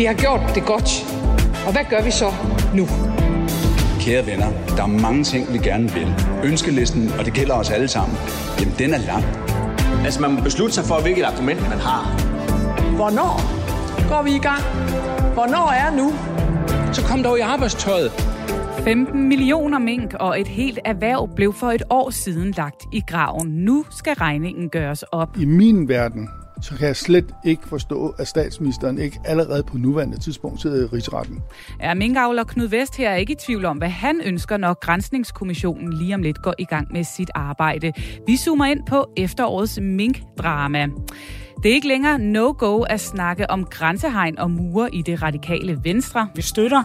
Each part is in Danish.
Vi har gjort det godt. Og hvad gør vi så nu? Kære venner, der er mange ting, vi gerne vil. Ønskelisten, og det gælder os alle sammen, jamen den er lang. Altså man må beslutte sig for, hvilket argument man har. Hvornår går vi i gang? Hvornår er nu? Så kom dog i arbejdstøjet. 15 millioner mink og et helt erhverv blev for et år siden lagt i graven. Nu skal regningen gøres op. I min verden, så kan jeg slet ikke forstå, at statsministeren ikke allerede på nuværende tidspunkt sidder i rigsretten. Er minkavler Knud Vest her ikke i tvivl om, hvad han ønsker, når Grænsningskommissionen lige om lidt går i gang med sit arbejde. Vi zoomer ind på efterårets minkdrama. Det er ikke længere no-go at snakke om grænsehegn og mure i det radikale venstre. Vi støtter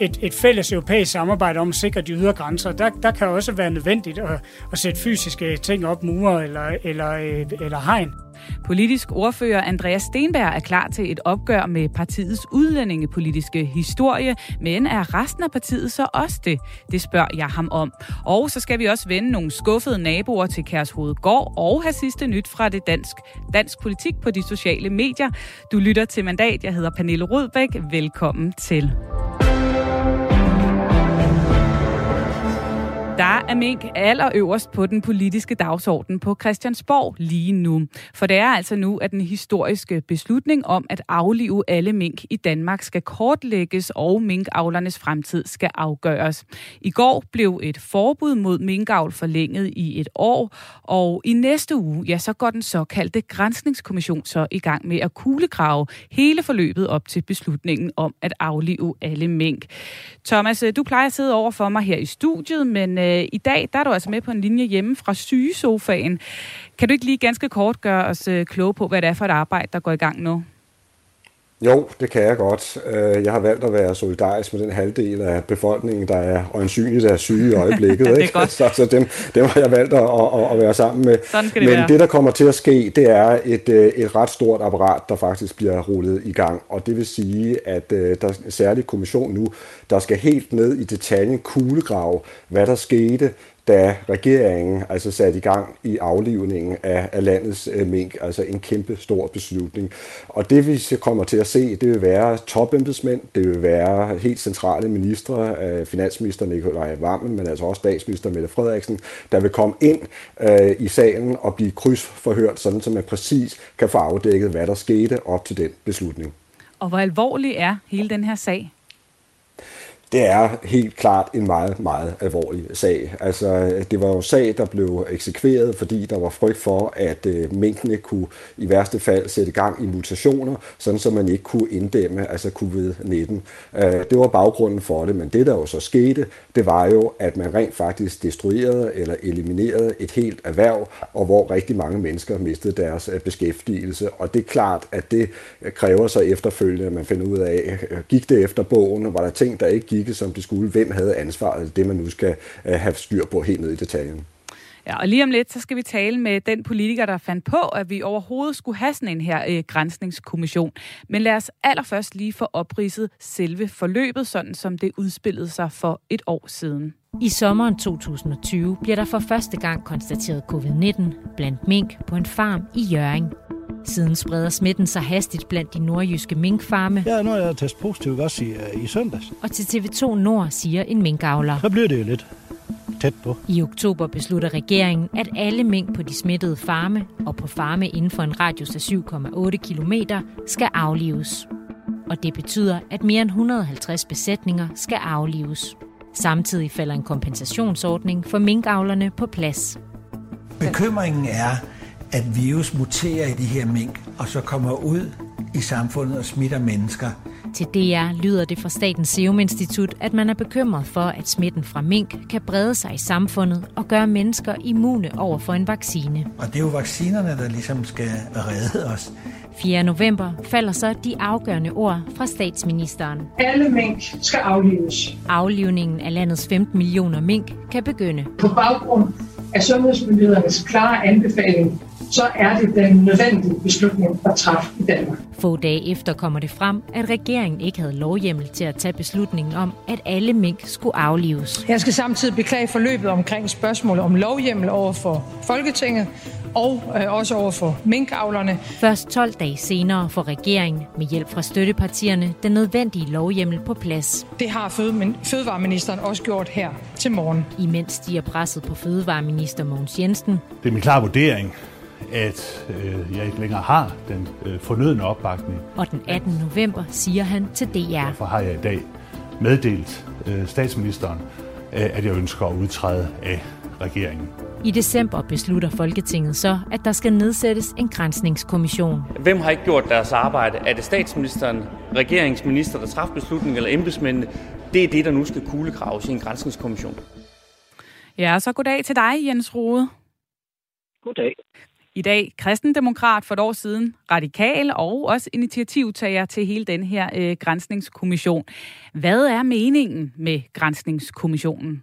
et, et fælles europæisk samarbejde om at sikre de ydre grænser. Der, der kan også være nødvendigt at, at sætte fysiske ting op, mure eller, eller, øh, eller hegn. Politisk ordfører Andreas Stenberg er klar til et opgør med partiets udlændingepolitiske historie, men er resten af partiet så også det? Det spørger jeg ham om. Og så skal vi også vende nogle skuffede naboer til Kærshovedgård og have sidste nyt fra det dansk, dansk politik på de sociale medier. Du lytter til Mandat. Jeg hedder Pernille Rudbæk. Velkommen til. Der er mink allerøverst på den politiske dagsorden på Christiansborg lige nu. For det er altså nu, at den historiske beslutning om at aflive alle mink i Danmark skal kortlægges, og minkavlernes fremtid skal afgøres. I går blev et forbud mod minkavl forlænget i et år, og i næste uge, ja, så går den såkaldte grænsningskommission så i gang med at kuglegrave hele forløbet op til beslutningen om at aflive alle mink. Thomas, du plejer at sidde over for mig her i studiet, men øh, øh, i dag der er du altså med på en linje hjemme fra sygesofaen. Kan du ikke lige ganske kort gøre os øh, kloge på, hvad det er for et arbejde, der går i gang nu? Jo, det kan jeg godt. Øh, jeg har valgt at være solidarisk med den halvdel af befolkningen, der er øjensynligt er syge i øjeblikket. det er ikke? godt. Så, så dem, dem har jeg valgt at, at, at være sammen med. Sådan skal det Men være. det, der kommer til at ske, det er et, øh, et ret stort apparat, der faktisk bliver rullet i gang. Og det vil sige, at øh, der er en særlig kommission nu, der skal helt ned i detaljen kuglegrave, hvad der skete, da regeringen altså satte i gang i aflivningen af, af landets øh, mink, altså en kæmpe stor beslutning. Og det vi kommer til at se, det vil være topembedsmænd, det vil være helt centrale ministre, øh, finansminister Nikolaj Vammen, men altså også statsminister Mette Frederiksen, der vil komme ind øh, i salen og blive krydsforhørt, sådan så man præcis kan få afdækket, hvad der skete op til den beslutning. Og hvor alvorlig er hele den her sag? Det er helt klart en meget, meget alvorlig sag. Altså, det var jo en sag, der blev eksekveret, fordi der var frygt for, at øh, minkene kunne i værste fald sætte gang i mutationer, sådan så man ikke kunne inddæmme altså covid-19. Øh, det var baggrunden for det, men det der jo så skete, det var jo, at man rent faktisk destruerede eller eliminerede et helt erhverv, og hvor rigtig mange mennesker mistede deres øh, beskæftigelse. Og det er klart, at det kræver så efterfølgende, at man finder ud af, øh, gik det efter bogen, var der ting, der ikke gik, som det skulle, hvem havde ansvaret, det man nu skal øh, have styr på helt ned i detaljen. Ja, og lige om lidt, så skal vi tale med den politiker, der fandt på, at vi overhovedet skulle have sådan en her øh, grænsningskommission. Men lad os allerførst lige få opridset selve forløbet, sådan som det udspillede sig for et år siden. I sommeren 2020 bliver der for første gang konstateret covid-19 blandt mink på en farm i Jøring. Siden spreder smitten sig hastigt blandt de nordjyske minkfarme, Ja, nu er jeg testet positiv også i, øh, i søndags. og til TV2 Nord siger en minkavler. Så bliver det jo lidt tæt på. I oktober beslutter regeringen, at alle mink på de smittede farme og på farme inden for en radius af 7,8 km skal aflives. Og det betyder, at mere end 150 besætninger skal aflives. Samtidig falder en kompensationsordning for minkavlerne på plads. Bekymringen er, at virus muterer i de her mink, og så kommer ud i samfundet og smitter mennesker. Til DR lyder det fra Statens Serum Institut, at man er bekymret for, at smitten fra mink kan brede sig i samfundet og gøre mennesker immune over for en vaccine. Og det er jo vaccinerne, der ligesom skal redde os. 4. november falder så de afgørende ord fra statsministeren. Alle mink skal aflives. Aflivningen af landets 15 millioner mink kan begynde. På baggrund af sundhedsmyndighedernes klare anbefaling så er det den nødvendige beslutning at træffe i Danmark. Få dage efter kommer det frem, at regeringen ikke havde lovhjemmel til at tage beslutningen om, at alle mink skulle aflives. Jeg skal samtidig beklage forløbet omkring spørgsmålet om lovhjemmel over for Folketinget og øh, også over for minkavlerne. Først 12 dage senere får regeringen med hjælp fra støttepartierne den nødvendige lovhjemmel på plads. Det har fødevareministeren også gjort her til morgen. Imens stiger presset på fødevareminister Mogens Jensen. Det er min klare vurdering, at øh, jeg ikke længere har den øh, fornødne opbakning. Og den 18. november siger han til DR. Derfor har jeg i dag meddelt øh, statsministeren, øh, at jeg ønsker at udtræde af regeringen. I december beslutter Folketinget så, at der skal nedsættes en grænsningskommission. Hvem har ikke gjort deres arbejde? Er det statsministeren, regeringsminister, der træffer beslutningen, eller embedsmændene? Det er det, der nu skal kuglegraves i en grænsningskommission. Ja, så goddag til dig, Jens Rode. Goddag. I dag kristendemokrat for et år siden, radikal og også initiativtager til hele den her øh, grænsningskommission. Hvad er meningen med grænsningskommissionen?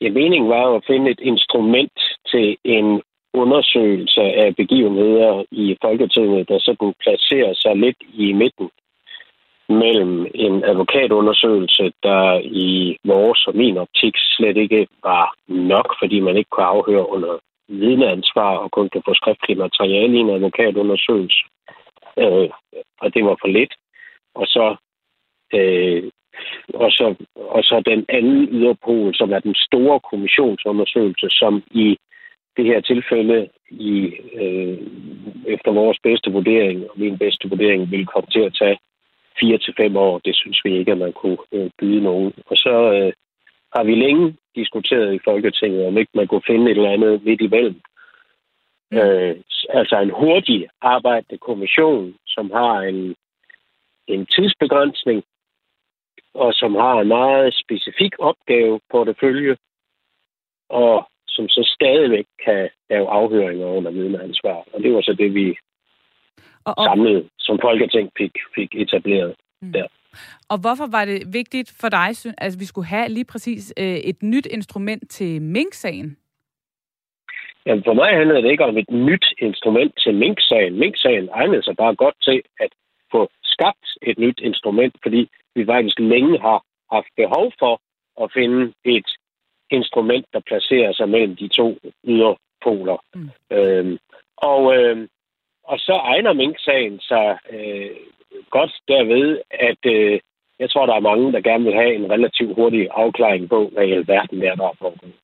Ja, meningen var at finde et instrument til en undersøgelse af begivenheder i Folketinget, der sådan placerer sig lidt i midten mellem en advokatundersøgelse, der i vores og min optik slet ikke var nok, fordi man ikke kunne afhøre under vidneansvar og kun kan få skriftligt materiale i en advokatundersøgelse. Øh, og det var for lidt. Og så, øh, og, så, og så den anden yderpol, som er den store kommissionsundersøgelse, som i det her tilfælde i, øh, efter vores bedste vurdering og min bedste vurdering vil komme til at tage fire til fem år. Det synes vi ikke, at man kunne øh, byde nogen. Og så øh, har vi længe diskuteret i Folketinget, om ikke man kunne finde et eller andet midt imellem. Mm. Øh, altså en hurtig arbejdende kommission, som har en, en tidsbegrænsning, og som har en meget specifik opgave på det følge, og som så stadigvæk kan lave afhøringer under vidneansvar. Og det var så det, vi og, og... samlet som Folketing fik, fik etableret mm. der. Og hvorfor var det vigtigt for dig, at vi skulle have lige præcis øh, et nyt instrument til Mink-sagen? Jamen, for mig handler det ikke om et nyt instrument til Mink-sagen. Mink-sagen egnede sig bare godt til at få skabt et nyt instrument, fordi vi faktisk længe har haft behov for at finde et instrument, der placerer sig mellem de to yderpoler. Mm. Øhm, og, øhm, og så egner Mink-sagen sig øh, godt derved, at øh, jeg tror, der er mange, der gerne vil have en relativt hurtig afklaring på, hvad i alverden er, der er foregået.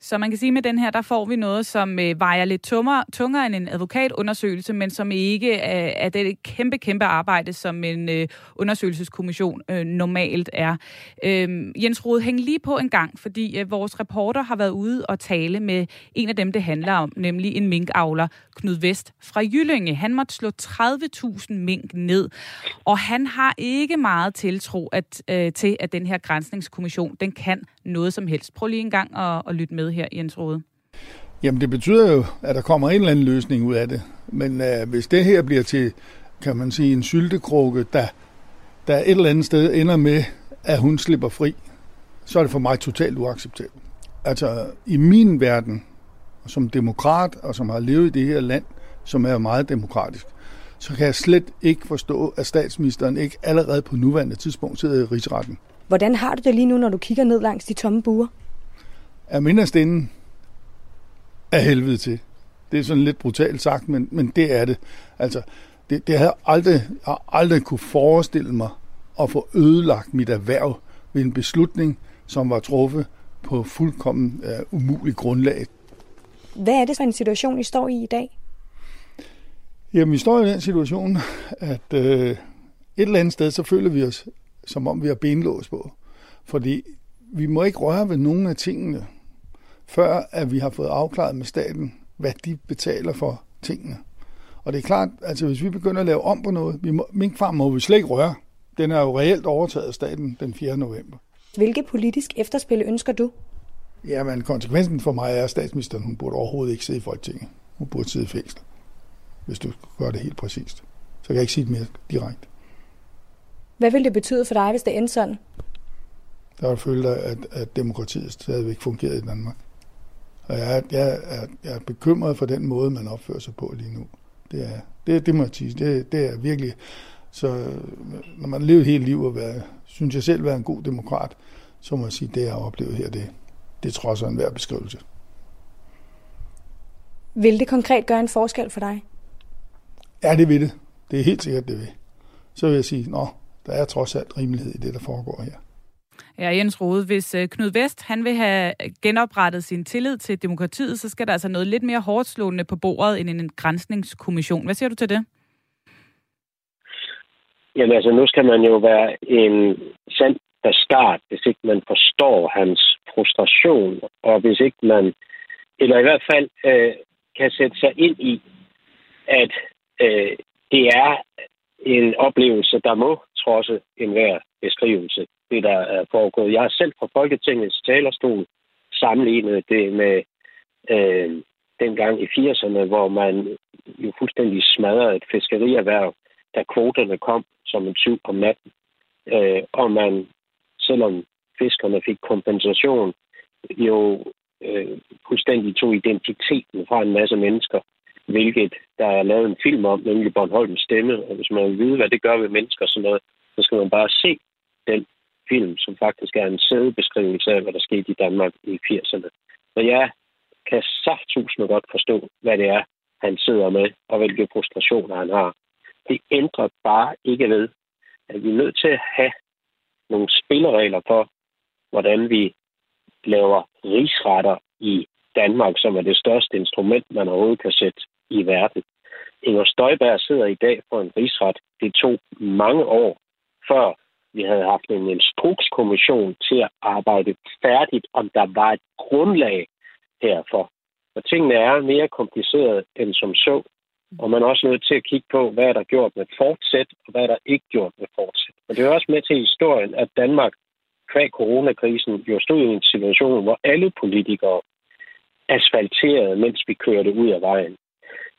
Så man kan sige, at med den her, der får vi noget, som øh, vejer lidt tungere, tungere end en advokatundersøgelse, men som ikke er, er det kæmpe, kæmpe arbejde, som en øh, undersøgelseskommission øh, normalt er. Øh, Jens Rode, hæng lige på en gang, fordi øh, vores reporter har været ude og tale med en af dem, det handler om, nemlig en minkavler, Knud Vest fra Jyllinge. Han måtte slå 30.000 mink ned, og han har ikke meget tiltro at, øh, til, at den her grænsningskommission, den kan noget som helst. Prøv lige en gang at, at lytte med her, Jens Rode. Jamen, det betyder jo, at der kommer en eller anden løsning ud af det. Men øh, hvis det her bliver til, kan man sige, en syltekrukke, der, der et eller andet sted ender med, at hun slipper fri, så er det for mig totalt uacceptabelt. Altså, i min verden, som demokrat og som har levet i det her land, som er meget demokratisk, så kan jeg slet ikke forstå, at statsministeren ikke allerede på nuværende tidspunkt sidder i rigsretten. Hvordan har du det lige nu, når du kigger ned langs de tomme buer? Er minderst inden af helvede til. Det er sådan lidt brutalt sagt, men, men det er det. Altså, det, det har jeg aldrig, jeg har aldrig kunne forestille mig at få ødelagt mit erhverv ved en beslutning, som var truffet på fuldkommen uh, umulig grundlag. Hvad er det for en situation, I står i i dag? Jamen, vi står i den situation, at uh, et eller andet sted, så føler vi os, som om vi har benlås på. Fordi vi må ikke røre ved nogen af tingene, før at vi har fået afklaret med staten, hvad de betaler for tingene. Og det er klart, altså hvis vi begynder at lave om på noget, vi må, minkfarm må vi slet ikke røre. Den er jo reelt overtaget af staten den 4. november. Hvilke politisk efterspil ønsker du? Jamen, konsekvensen for mig er, at statsministeren hun burde overhovedet ikke sidde i Folketinget. Hun burde sidde i fængsel, hvis du gør det helt præcist. Så kan jeg ikke sige det mere direkte. Hvad vil det betyde for dig, hvis det ender sådan? Der har følt, at, at demokratiet stadigvæk fungerer i Danmark. Og jeg, jeg, er, jeg er bekymret for den måde, man opfører sig på lige nu. Det, er, det, det må jeg sige. Det, det er virkelig... Så når man lever et helt liv og være, synes jeg selv være en god demokrat, så må jeg sige, det jeg har oplevet her, det, det er trods en værd beskrivelse. Vil det konkret gøre en forskel for dig? Ja, det vil det. Det er helt sikkert, det vil. Så vil jeg sige, nå, der er trods alt rimelighed i det, der foregår her. Ja, Jens Rode, hvis øh, Knud Vest han vil have genoprettet sin tillid til demokratiet, så skal der altså noget lidt mere hårdt slående på bordet end en grænsningskommission. Hvad siger du til det? Jamen altså, nu skal man jo være en sand bastard, hvis ikke man forstår hans frustration, og hvis ikke man, eller i hvert fald øh, kan sætte sig ind i, at øh, det er en oplevelse, der må trodse enhver beskrivelse, det der er foregået. Jeg har selv fra Folketingets talerstol sammenlignet det med øh, dengang i 80'erne, hvor man jo fuldstændig smadrede et fiskerierhverv, da kvoterne kom som en tyv om natten. Øh, og man, selvom fiskerne fik kompensation, jo øh, fuldstændig tog identiteten fra en masse mennesker, hvilket der er lavet en film om, nemlig Bornholms stemme. Og hvis man vil vide, hvad det gør ved mennesker og sådan noget, så skal man bare se den film, som faktisk er en sædebeskrivelse af, hvad der skete i Danmark i 80'erne. Og jeg kan safttusinde godt forstå, hvad det er, han sidder med, og hvilke frustrationer han har. Det ændrer bare ikke ved, at vi er nødt til at have nogle spilleregler for, hvordan vi laver rigsretter i Danmark, som er det største instrument, man overhovedet kan sætte i verden. Inger Støjberg sidder i dag på en rigsret. Det tog mange år, før vi havde haft en instrukskommission til at arbejde færdigt, om der var et grundlag herfor. Og tingene er mere komplicerede end som så. Og man er også nødt til at kigge på, hvad er der gjort med fortsæt, og hvad er der ikke gjort med fortsæt. Og det er også med til historien, at Danmark kvæg coronakrisen jo stod i en situation, hvor alle politikere asfalterede, mens vi kørte ud af vejen.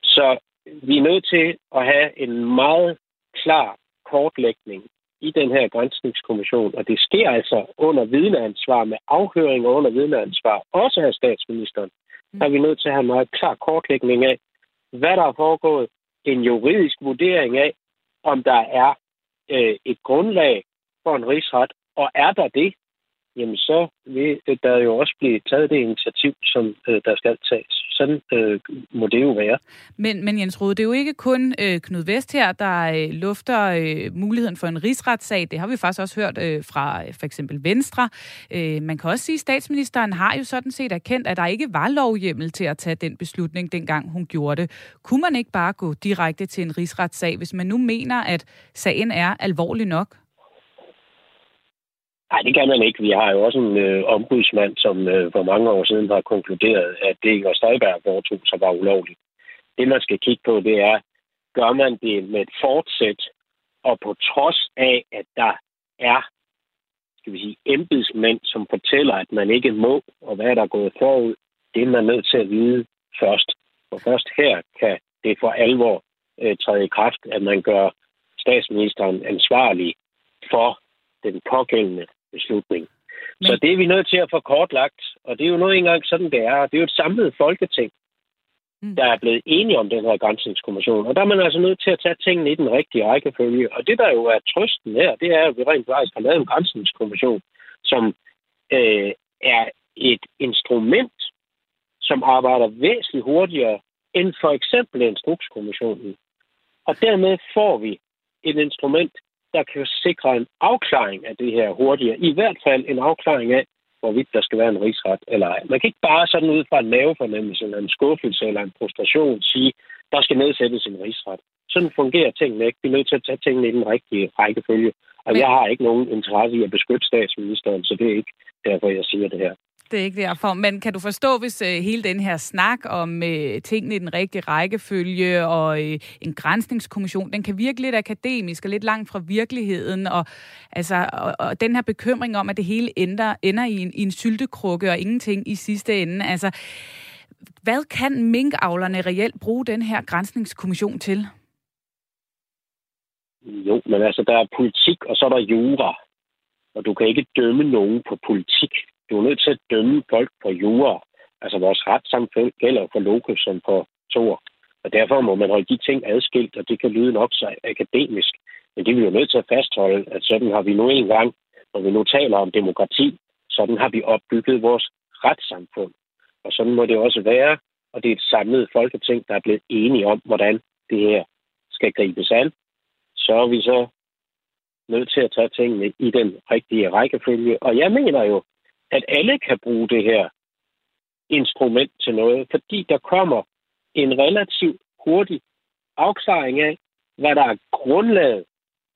Så vi er nødt til at have en meget klar kortlægning i den her grænsningskommission, og det sker altså under vidneansvar med afhøring og under vidneansvar, også af statsministeren, der er vi nødt til at have en meget klar kortlægning af, hvad der er foregået, en juridisk vurdering af, om der er øh, et grundlag for en rigsret, og er der det, jamen så vil der jo også blive taget det initiativ, som øh, der skal tages. Sådan øh, må det jo være. Men, men Jens Rode, det er jo ikke kun øh, Knud Vest her, der øh, lufter øh, muligheden for en rigsretssag. Det har vi faktisk også hørt øh, fra øh, for eksempel Venstre. Øh, man kan også sige, at statsministeren har jo sådan set erkendt, at der ikke var lovhjemmel til at tage den beslutning, dengang hun gjorde det. Kunne man ikke bare gå direkte til en rigsretssag, hvis man nu mener, at sagen er alvorlig nok? Nej, det kan man ikke. Vi har jo også en øh, ombudsmand, som øh, for mange år siden har konkluderet, at det Inger Støjberg foretog sig var ulovligt. Det, man skal kigge på, det er, gør man det med et fortsæt, og på trods af, at der er skal vi sige, embedsmænd, som fortæller, at man ikke må, og hvad der er gået forud, det er man nødt til at vide først. Og først her kan det for alvor øh, træde i kraft, at man gør statsministeren ansvarlig for den pågældende beslutning. Men... Så det er vi nødt til at få kortlagt, og det er jo noget engang sådan, det er. Det er jo et samlet folketing, mm. der er blevet enige om den her grænsningskommission. Og der er man altså nødt til at tage tingene i den rigtige rækkefølge. Og det, der jo er trøsten her, det er, at vi rent faktisk har lavet en grænsningskommission, som øh, er et instrument, som arbejder væsentligt hurtigere end for eksempel instrukskommissionen. Og dermed får vi et instrument, der kan sikre en afklaring af det her hurtigere. I hvert fald en afklaring af, hvorvidt der skal være en rigsret eller ej. Man kan ikke bare sådan ud fra en mavefornemmelse eller en skuffelse eller en frustration sige, der skal nedsættes en rigsret. Sådan fungerer tingene ikke. Vi er nødt til at tage tingene i den rigtige rækkefølge. Og Men... jeg har ikke nogen interesse i at beskytte statsministeren, så det er ikke derfor, jeg siger det her. Det er ikke derfor. Men kan du forstå, hvis øh, hele den her snak om øh, tingene i den rigtige rækkefølge og øh, en grænsningskommission, den kan virke lidt akademisk og lidt langt fra virkeligheden, og, altså, og, og den her bekymring om, at det hele ender, ender i, en, i en syltekrukke og ingenting i sidste ende. Altså, hvad kan minkavlerne reelt bruge den her grænsningskommission til? Jo, men altså, der er politik, og så er der jura. Og du kan ikke dømme nogen på politik. Du er nødt til at dømme folk på jura. Altså vores retssamfund gælder for Loke som på Thor. Og derfor må man holde de ting adskilt, og det kan lyde nok så akademisk. Men det er vi jo nødt til at fastholde, at sådan har vi nu engang, når vi nu taler om demokrati, sådan har vi opbygget vores retssamfund. Og sådan må det også være, og det er et samlet folketing, der er blevet enige om, hvordan det her skal gribes an. Så er vi så nødt til at tage tingene i den rigtige rækkefølge. Og jeg mener jo, at alle kan bruge det her instrument til noget, fordi der kommer en relativt hurtig afklaring af, hvad der er grundlaget,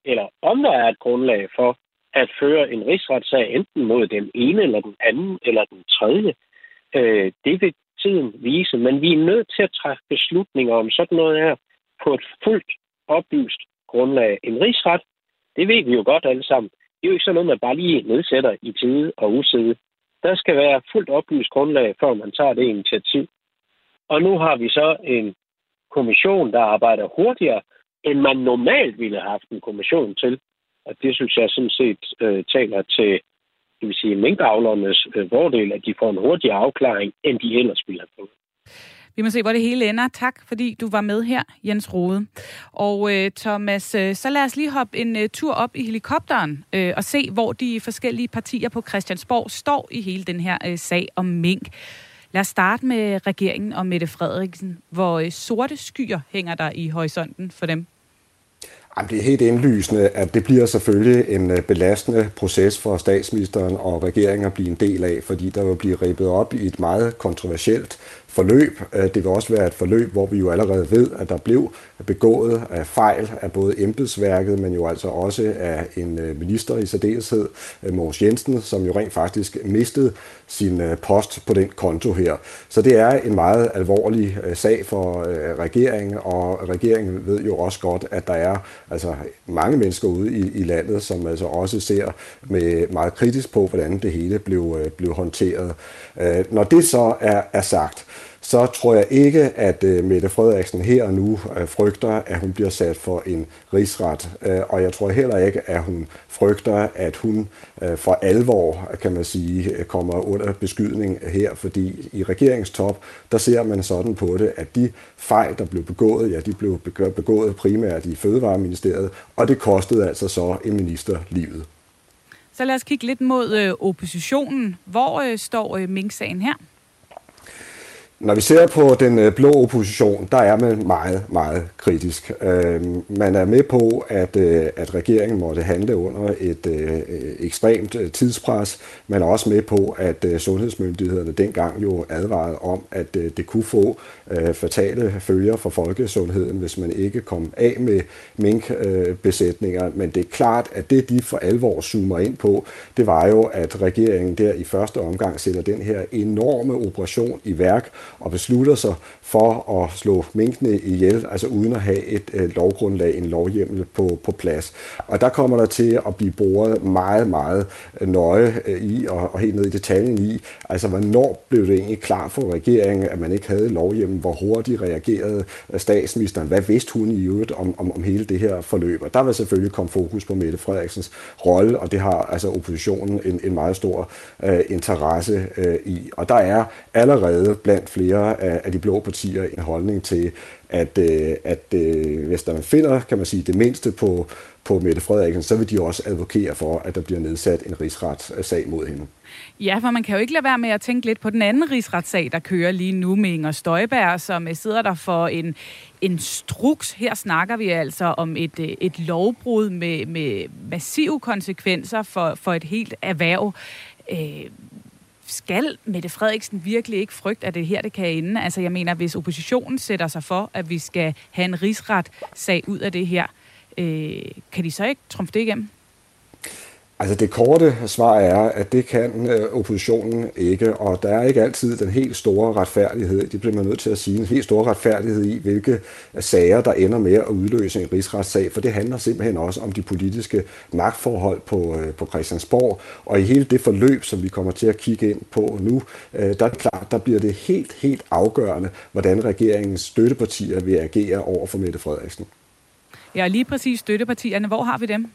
eller om der er et grundlag for at føre en rigsretssag enten mod den ene, eller den anden, eller den tredje. Øh, det vil tiden vise, men vi er nødt til at træffe beslutninger om sådan noget her på et fuldt oplyst grundlag. En rigsret, det ved vi jo godt alle sammen. Det er jo ikke sådan noget, man bare lige nedsætter i tide og uside. Der skal være fuldt oplyst grundlag, før man tager det initiativ. Og nu har vi så en kommission, der arbejder hurtigere, end man normalt ville have haft en kommission til. Og det synes jeg sådan set øh, taler til det vil sige, minkavlernes øh, fordel, at de får en hurtigere afklaring, end de ellers ville have fået. Vi må se, hvor det hele ender. Tak, fordi du var med her, Jens Rode. Og øh, Thomas, øh, så lad os lige hoppe en øh, tur op i helikopteren øh, og se, hvor de forskellige partier på Christiansborg står i hele den her øh, sag om mink. Lad os starte med regeringen og Mette Frederiksen. Hvor øh, sorte skyer hænger der i horisonten for dem? Jamen, det er helt indlysende, at det bliver selvfølgelig en øh, belastende proces for statsministeren og regeringen at blive en del af, fordi der vil blive rebet op i et meget kontroversielt forløb. Øh, det vil også være et forløb, hvor vi jo allerede ved, at der blev begået af fejl af både embedsværket, men jo altså også af en øh, minister i særdeleshed, Mors Mogens Jensen, som jo rent faktisk mistede sin post på den konto her. Så det er en meget alvorlig sag for regeringen, og regeringen ved jo også godt, at der er altså mange mennesker ude i, i landet, som altså også ser med meget kritisk på, hvordan det hele blev, blev håndteret. Øh, når det så er, er sagt, så tror jeg ikke, at øh, Mette Frederiksen her og nu øh, frygter, at hun bliver sat for en rigsret. Øh, og jeg tror heller ikke, at hun frygter, at hun øh, for alvor, kan man sige, øh, kommer under beskydning her, fordi i regeringstop, der ser man sådan på det, at de fejl, der blev begået, ja, de blev begået primært i Fødevareministeriet, og det kostede altså så en minister livet. Så lad os kigge lidt mod øh, oppositionen. Hvor øh, står øh, Mink-sagen her? Når vi ser på den øh, blå opposition, der er man meget, meget kritisk. Øhm, man er med på, at, øh, at regeringen måtte handle under et øh, ekstremt tidspres. Man er også med på, at sundhedsmyndighederne dengang jo advarede om, at det kunne få fatale følger for folkesundheden, hvis man ikke kom af med minkbesætninger. Men det er klart, at det de for alvor zoomer ind på, det var jo, at regeringen der i første omgang sætter den her enorme operation i værk, og beslutter sig for at slå minkene ihjel, altså uden at have et øh, lovgrundlag, en lovhjemmel på, på plads. Og der kommer der til at blive boret meget, meget nøje øh, i, og, og helt ned i detaljen i, altså hvornår blev det egentlig klar for regeringen, at man ikke havde lovhjemmel, hvor hurtigt reagerede øh, statsministeren, hvad vidste hun i øvrigt om, om, om hele det her forløb. Og der vil selvfølgelig komme fokus på Mette Frederiksens rolle, og det har altså oppositionen en, en meget stor øh, interesse øh, i. Og der er allerede blandt flere af, af de blå partier en holdning til, at, øh, at øh, hvis der man finder, kan man sige, det mindste på, på Mette Frederiksen, så vil de også advokere for, at der bliver nedsat en rigsretssag mod hende. Ja, for man kan jo ikke lade være med at tænke lidt på den anden rigsretssag, der kører lige nu med Inger Støjberg, som øh, sidder der for en, en struks. Her snakker vi altså om et, øh, et lovbrud med, med massive konsekvenser for, for et helt erhverv. Øh, skal Mette Frederiksen virkelig ikke frygte, at det her det kan ende? Altså jeg mener, hvis oppositionen sætter sig for, at vi skal have en rigsret sag ud af det her, øh, kan de så ikke trumfe det igennem? Altså det korte svar er, at det kan øh, oppositionen ikke, og der er ikke altid den helt store retfærdighed, det bliver man nødt til at sige, en helt stor retfærdighed i, hvilke øh, sager, der ender med at udløse en rigsretssag, for det handler simpelthen også om de politiske magtforhold på, øh, på Christiansborg, og i hele det forløb, som vi kommer til at kigge ind på nu, der er klart, der bliver det helt, helt afgørende, hvordan regeringens støttepartier vil agere over for Mette Frederiksen. Ja, lige præcis støttepartierne. Hvor har vi dem?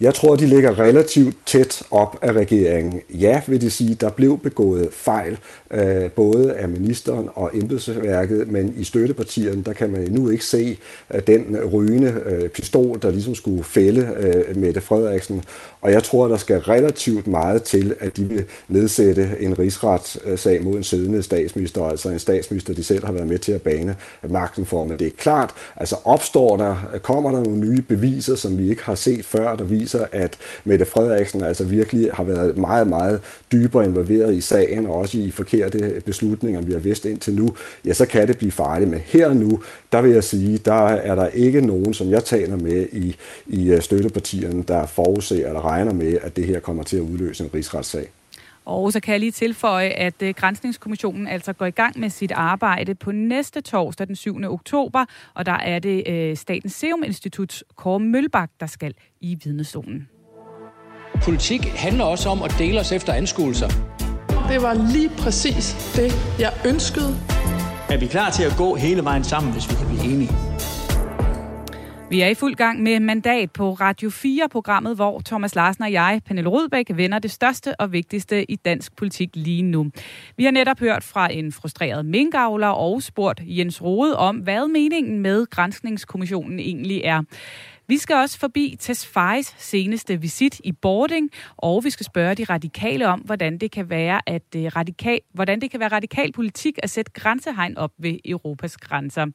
Jeg tror, de ligger relativt tæt op af regeringen. Ja, vil de sige, der blev begået fejl, øh, både af ministeren og embedsværket, men i støttepartierne, der kan man endnu ikke se øh, den rygende øh, pistol, der ligesom skulle fælde øh, Mette Frederiksen. Og jeg tror, der skal relativt meget til, at de vil nedsætte en rigsretssag mod en siddende statsminister, altså en statsminister, de selv har været med til at bane magten for. Men det er klart, altså opstår der, kommer der nogle nye beviser, som vi ikke har set før, der viser, at Mette Frederiksen altså virkelig har været meget, meget dybere involveret i sagen, og også i forkerte beslutninger, vi har vidst indtil nu, ja, så kan det blive farligt. Men her og nu, der vil jeg sige, der er der ikke nogen, som jeg taler med i, i øh, støttepartierne, der forudser eller regner med, at det her kommer til at udløse en rigsretssag. Og så kan jeg lige tilføje, at øh, Grænsningskommissionen altså går i gang med sit arbejde på næste torsdag den 7. oktober, og der er det øh, Statens Serum Instituts Kåre Mølbak, der skal i vidnestolen. Politik handler også om at dele os efter anskuelser. Det var lige præcis det, jeg ønskede. Er vi klar til at gå hele vejen sammen, hvis vi kan blive enige? Vi er i fuld gang med Mandat på Radio 4-programmet, hvor Thomas Larsen og jeg, Pernille Rudbæk, vender det største og vigtigste i dansk politik lige nu. Vi har netop hørt fra en frustreret minkavler og spurgt Jens Rode om, hvad meningen med Granskningskommissionen egentlig er. Vi skal også forbi Tesfajs seneste visit i Boarding, og vi skal spørge de radikale om, hvordan det kan være, at øh, radikal, hvordan det kan være radikal politik at sætte grænsehegn op ved Europas grænser.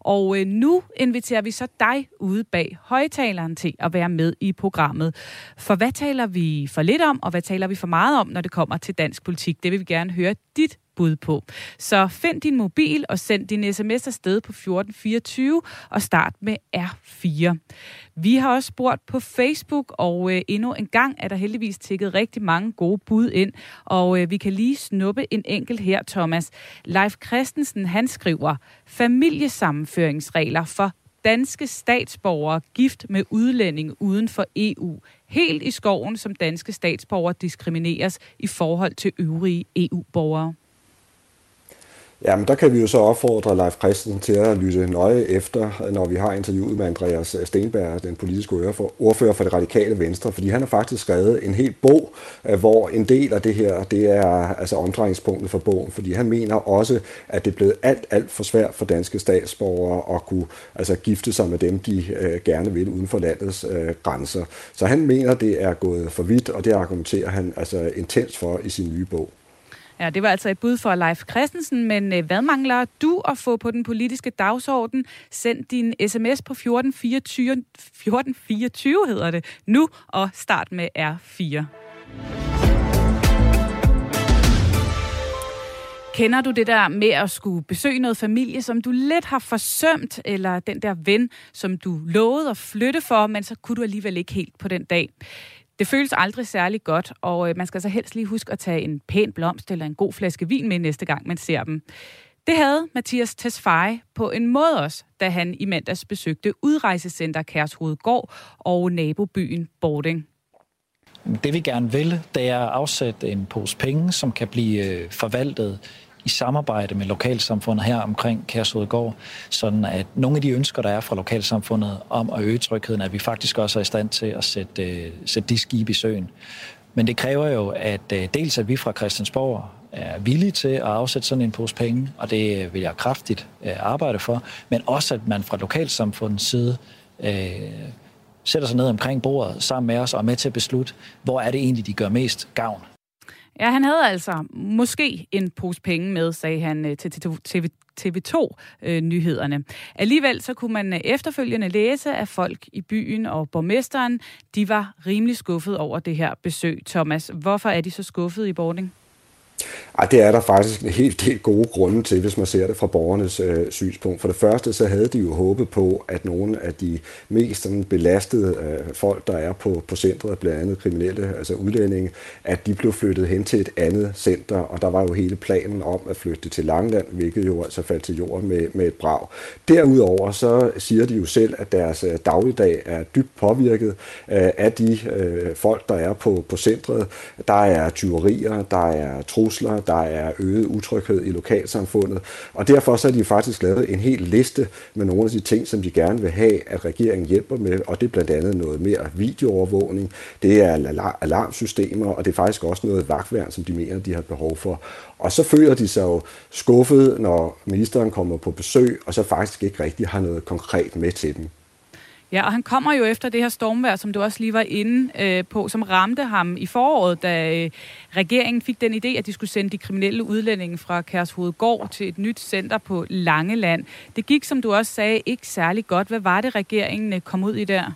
Og øh, nu inviterer vi så dig ude bag højtaleren til at være med i programmet. For hvad taler vi for lidt om, og hvad taler vi for meget om, når det kommer til dansk politik? Det vil vi gerne høre dit bud på. Så find din mobil og send din sms afsted på 1424 og start med R4. Vi har også spurgt på Facebook, og øh, endnu en gang er der heldigvis tækket rigtig mange gode bud ind, og øh, vi kan lige snuppe en enkelt her, Thomas. Leif Christensen, han skriver, familiesammenføringsregler for danske statsborgere gift med udlænding uden for EU. Helt i skoven, som danske statsborgere diskrimineres i forhold til øvrige EU-borgere. Jamen, der kan vi jo så opfordre Leif Christensen til at lytte nøje efter, når vi har interviewet med Andreas Stenberg, den politiske ordfører for det radikale venstre, fordi han har faktisk skrevet en hel bog, øh, hvor en del af det her, det er altså omdrejningspunktet for bogen, fordi han mener også, at det er blevet alt, alt for svært for danske statsborgere at kunne altså, gifte sig med dem, de øh, gerne vil uden for landets øh, grænser. Så han mener, det er gået for vidt, og det argumenterer han altså intens for i sin nye bog. Ja, det var altså et bud for Leif Christensen, men øh, hvad mangler du at få på den politiske dagsorden? Send din sms på 1424, 1424 hedder det, nu og start med R4. Kender du det der med at skulle besøge noget familie, som du lidt har forsømt, eller den der ven, som du lovede at flytte for, men så kunne du alligevel ikke helt på den dag? Det føles aldrig særlig godt, og øh, man skal så helst lige huske at tage en pæn blomst eller en god flaske vin med næste gang, man ser dem. Det havde Mathias Tesfaye på en måde også, da han i mandags besøgte udrejsecenter Kærshovedgård og nabobyen Bording. Det vi gerne vil, det er at afsætte en pose penge, som kan blive øh, forvaltet i samarbejde med lokalsamfundet her omkring Kærshovedgård, sådan at nogle af de ønsker, der er fra lokalsamfundet om at øge trygheden, at vi faktisk også er i stand til at sætte, øh, sætte de skibe i søen. Men det kræver jo, at øh, dels at vi fra Christiansborg er villige til at afsætte sådan en pose penge, og det vil jeg kraftigt øh, arbejde for, men også at man fra lokalsamfundets side øh, sætter sig ned omkring bordet sammen med os og er med til at beslutte, hvor er det egentlig, de gør mest gavn. Ja, han havde altså måske en pose penge med, sagde han øh, til TV, TV2-nyhederne. Øh, Alligevel så kunne man øh, efterfølgende læse, at folk i byen og borgmesteren, de var rimelig skuffet over det her besøg. Thomas, hvorfor er de så skuffet i Bording? Ej, det er der faktisk en helt, del gode grunde til, hvis man ser det fra borgernes øh, synspunkt. For det første, så havde de jo håbet på, at nogle af de mest sådan, belastede øh, folk, der er på, på centret, blandt andet kriminelle, altså udlændinge, at de blev flyttet hen til et andet center, og der var jo hele planen om at flytte til Langland, hvilket jo altså faldt til jorden med, med et brag. Derudover så siger de jo selv, at deres øh, dagligdag er dybt påvirket øh, af de øh, folk, der er på, på centret. Der er tyverier, der er trusler, der er øget utryghed i lokalsamfundet, og derfor så har de faktisk lavet en hel liste med nogle af de ting, som de gerne vil have, at regeringen hjælper med, og det er blandt andet noget mere videoovervågning, det er alarmsystemer, og det er faktisk også noget vagtværn, som de mener, de har behov for. Og så føler de sig jo skuffet, når ministeren kommer på besøg, og så faktisk ikke rigtig har noget konkret med til dem. Ja, og han kommer jo efter det her stormvær, som du også lige var inde øh, på, som ramte ham i foråret, da øh, regeringen fik den idé, at de skulle sende de kriminelle udlændinge fra Kærshovedgård til et nyt center på Langeland. Det gik, som du også sagde, ikke særlig godt. Hvad var det, regeringen øh, kom ud i der?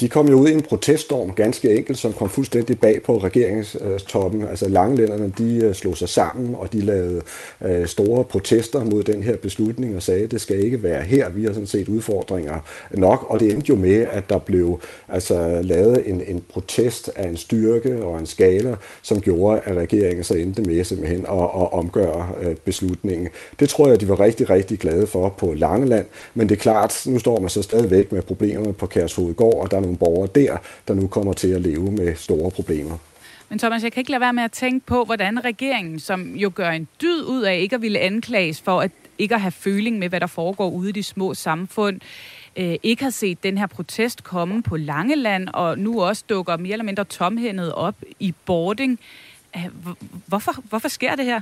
De kom jo ud i en proteststorm, ganske enkelt, som kom fuldstændig bag på regeringstoppen. Altså langlænderne, de øh, slog sig sammen, og de lavede øh, store protester mod den her beslutning og sagde, at det skal ikke være her. Vi har sådan set udfordringer nok, og det endte jo med, at der blev altså, lavet en, en protest af en styrke og en skala, som gjorde, at regeringen så endte med simpelthen at, at omgøre øh, beslutningen. Det tror jeg, de var rigtig, rigtig glade for på Langeland, men det er klart, nu står man så stadigvæk med problemerne på Kærshovedgård, og der nogle borgere der, der nu kommer til at leve med store problemer. Men Thomas, jeg kan ikke lade være med at tænke på, hvordan regeringen, som jo gør en dyd ud af ikke at ville anklages for at ikke at have føling med, hvad der foregår ude i de små samfund, øh, ikke har set den her protest komme på Langeland, og nu også dukker mere eller mindre tomhændet op i boarding. Hvorfor, hvorfor sker det her?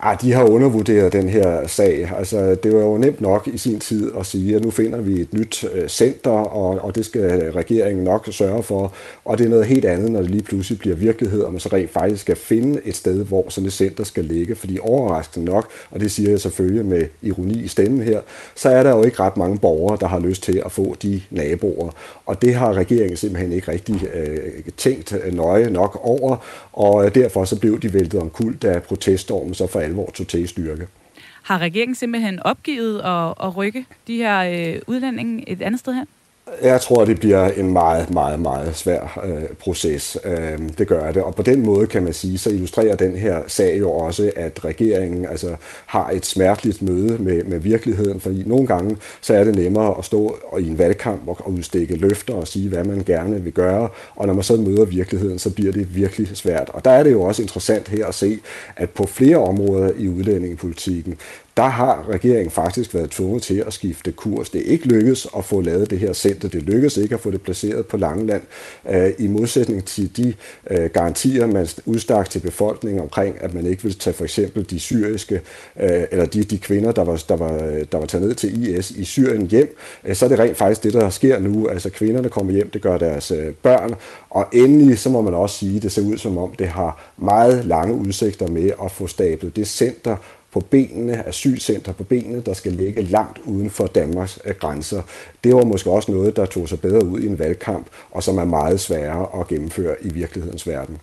Ah, de har undervurderet den her sag. Altså, det var jo nemt nok i sin tid at sige, at nu finder vi et nyt øh, center, og, og det skal regeringen nok sørge for. Og det er noget helt andet, når det lige pludselig bliver virkelighed, og man så rent faktisk skal finde et sted, hvor sådan et center skal ligge. Fordi overraskende nok, og det siger jeg selvfølgelig med ironi i stemmen her, så er der jo ikke ret mange borgere, der har lyst til at få de naboer. Og det har regeringen simpelthen ikke rigtig øh, tænkt øh, nøje nok over, og øh, derfor så blev de væltet omkuld, da proteststormen så for alvor tog til i styrke. Har regeringen simpelthen opgivet at, at rykke de her øh, udlændinge et andet sted hen? Jeg tror, det bliver en meget, meget, meget svær øh, proces. Øh, det gør det. Og på den måde kan man sige, så illustrerer den her sag jo også, at regeringen altså, har et smerteligt møde med, med virkeligheden. Fordi nogle gange, så er det nemmere at stå i en valgkamp og udstikke løfter og sige, hvad man gerne vil gøre. Og når man så møder virkeligheden, så bliver det virkelig svært. Og der er det jo også interessant her at se, at på flere områder i udlændingepolitikken, der har regeringen faktisk været tvunget til at skifte kurs. Det er ikke lykkedes at få lavet det her center. Det lykkedes ikke at få det placeret på Langeland. Øh, I modsætning til de øh, garantier, man udstak til befolkningen omkring, at man ikke vil tage for eksempel de syriske, øh, eller de, de kvinder, der var, der, var, der var taget ned til IS i Syrien hjem, så er det rent faktisk det, der sker nu. Altså kvinderne kommer hjem, det gør deres børn, og endelig så må man også sige, at det ser ud som om, det har meget lange udsigter med at få stablet det center på benene, asylcenter på benene, der skal ligge langt uden for Danmarks øh, grænser. Det var måske også noget, der tog sig bedre ud i en valgkamp, og som er meget sværere at gennemføre i virkelighedens verden.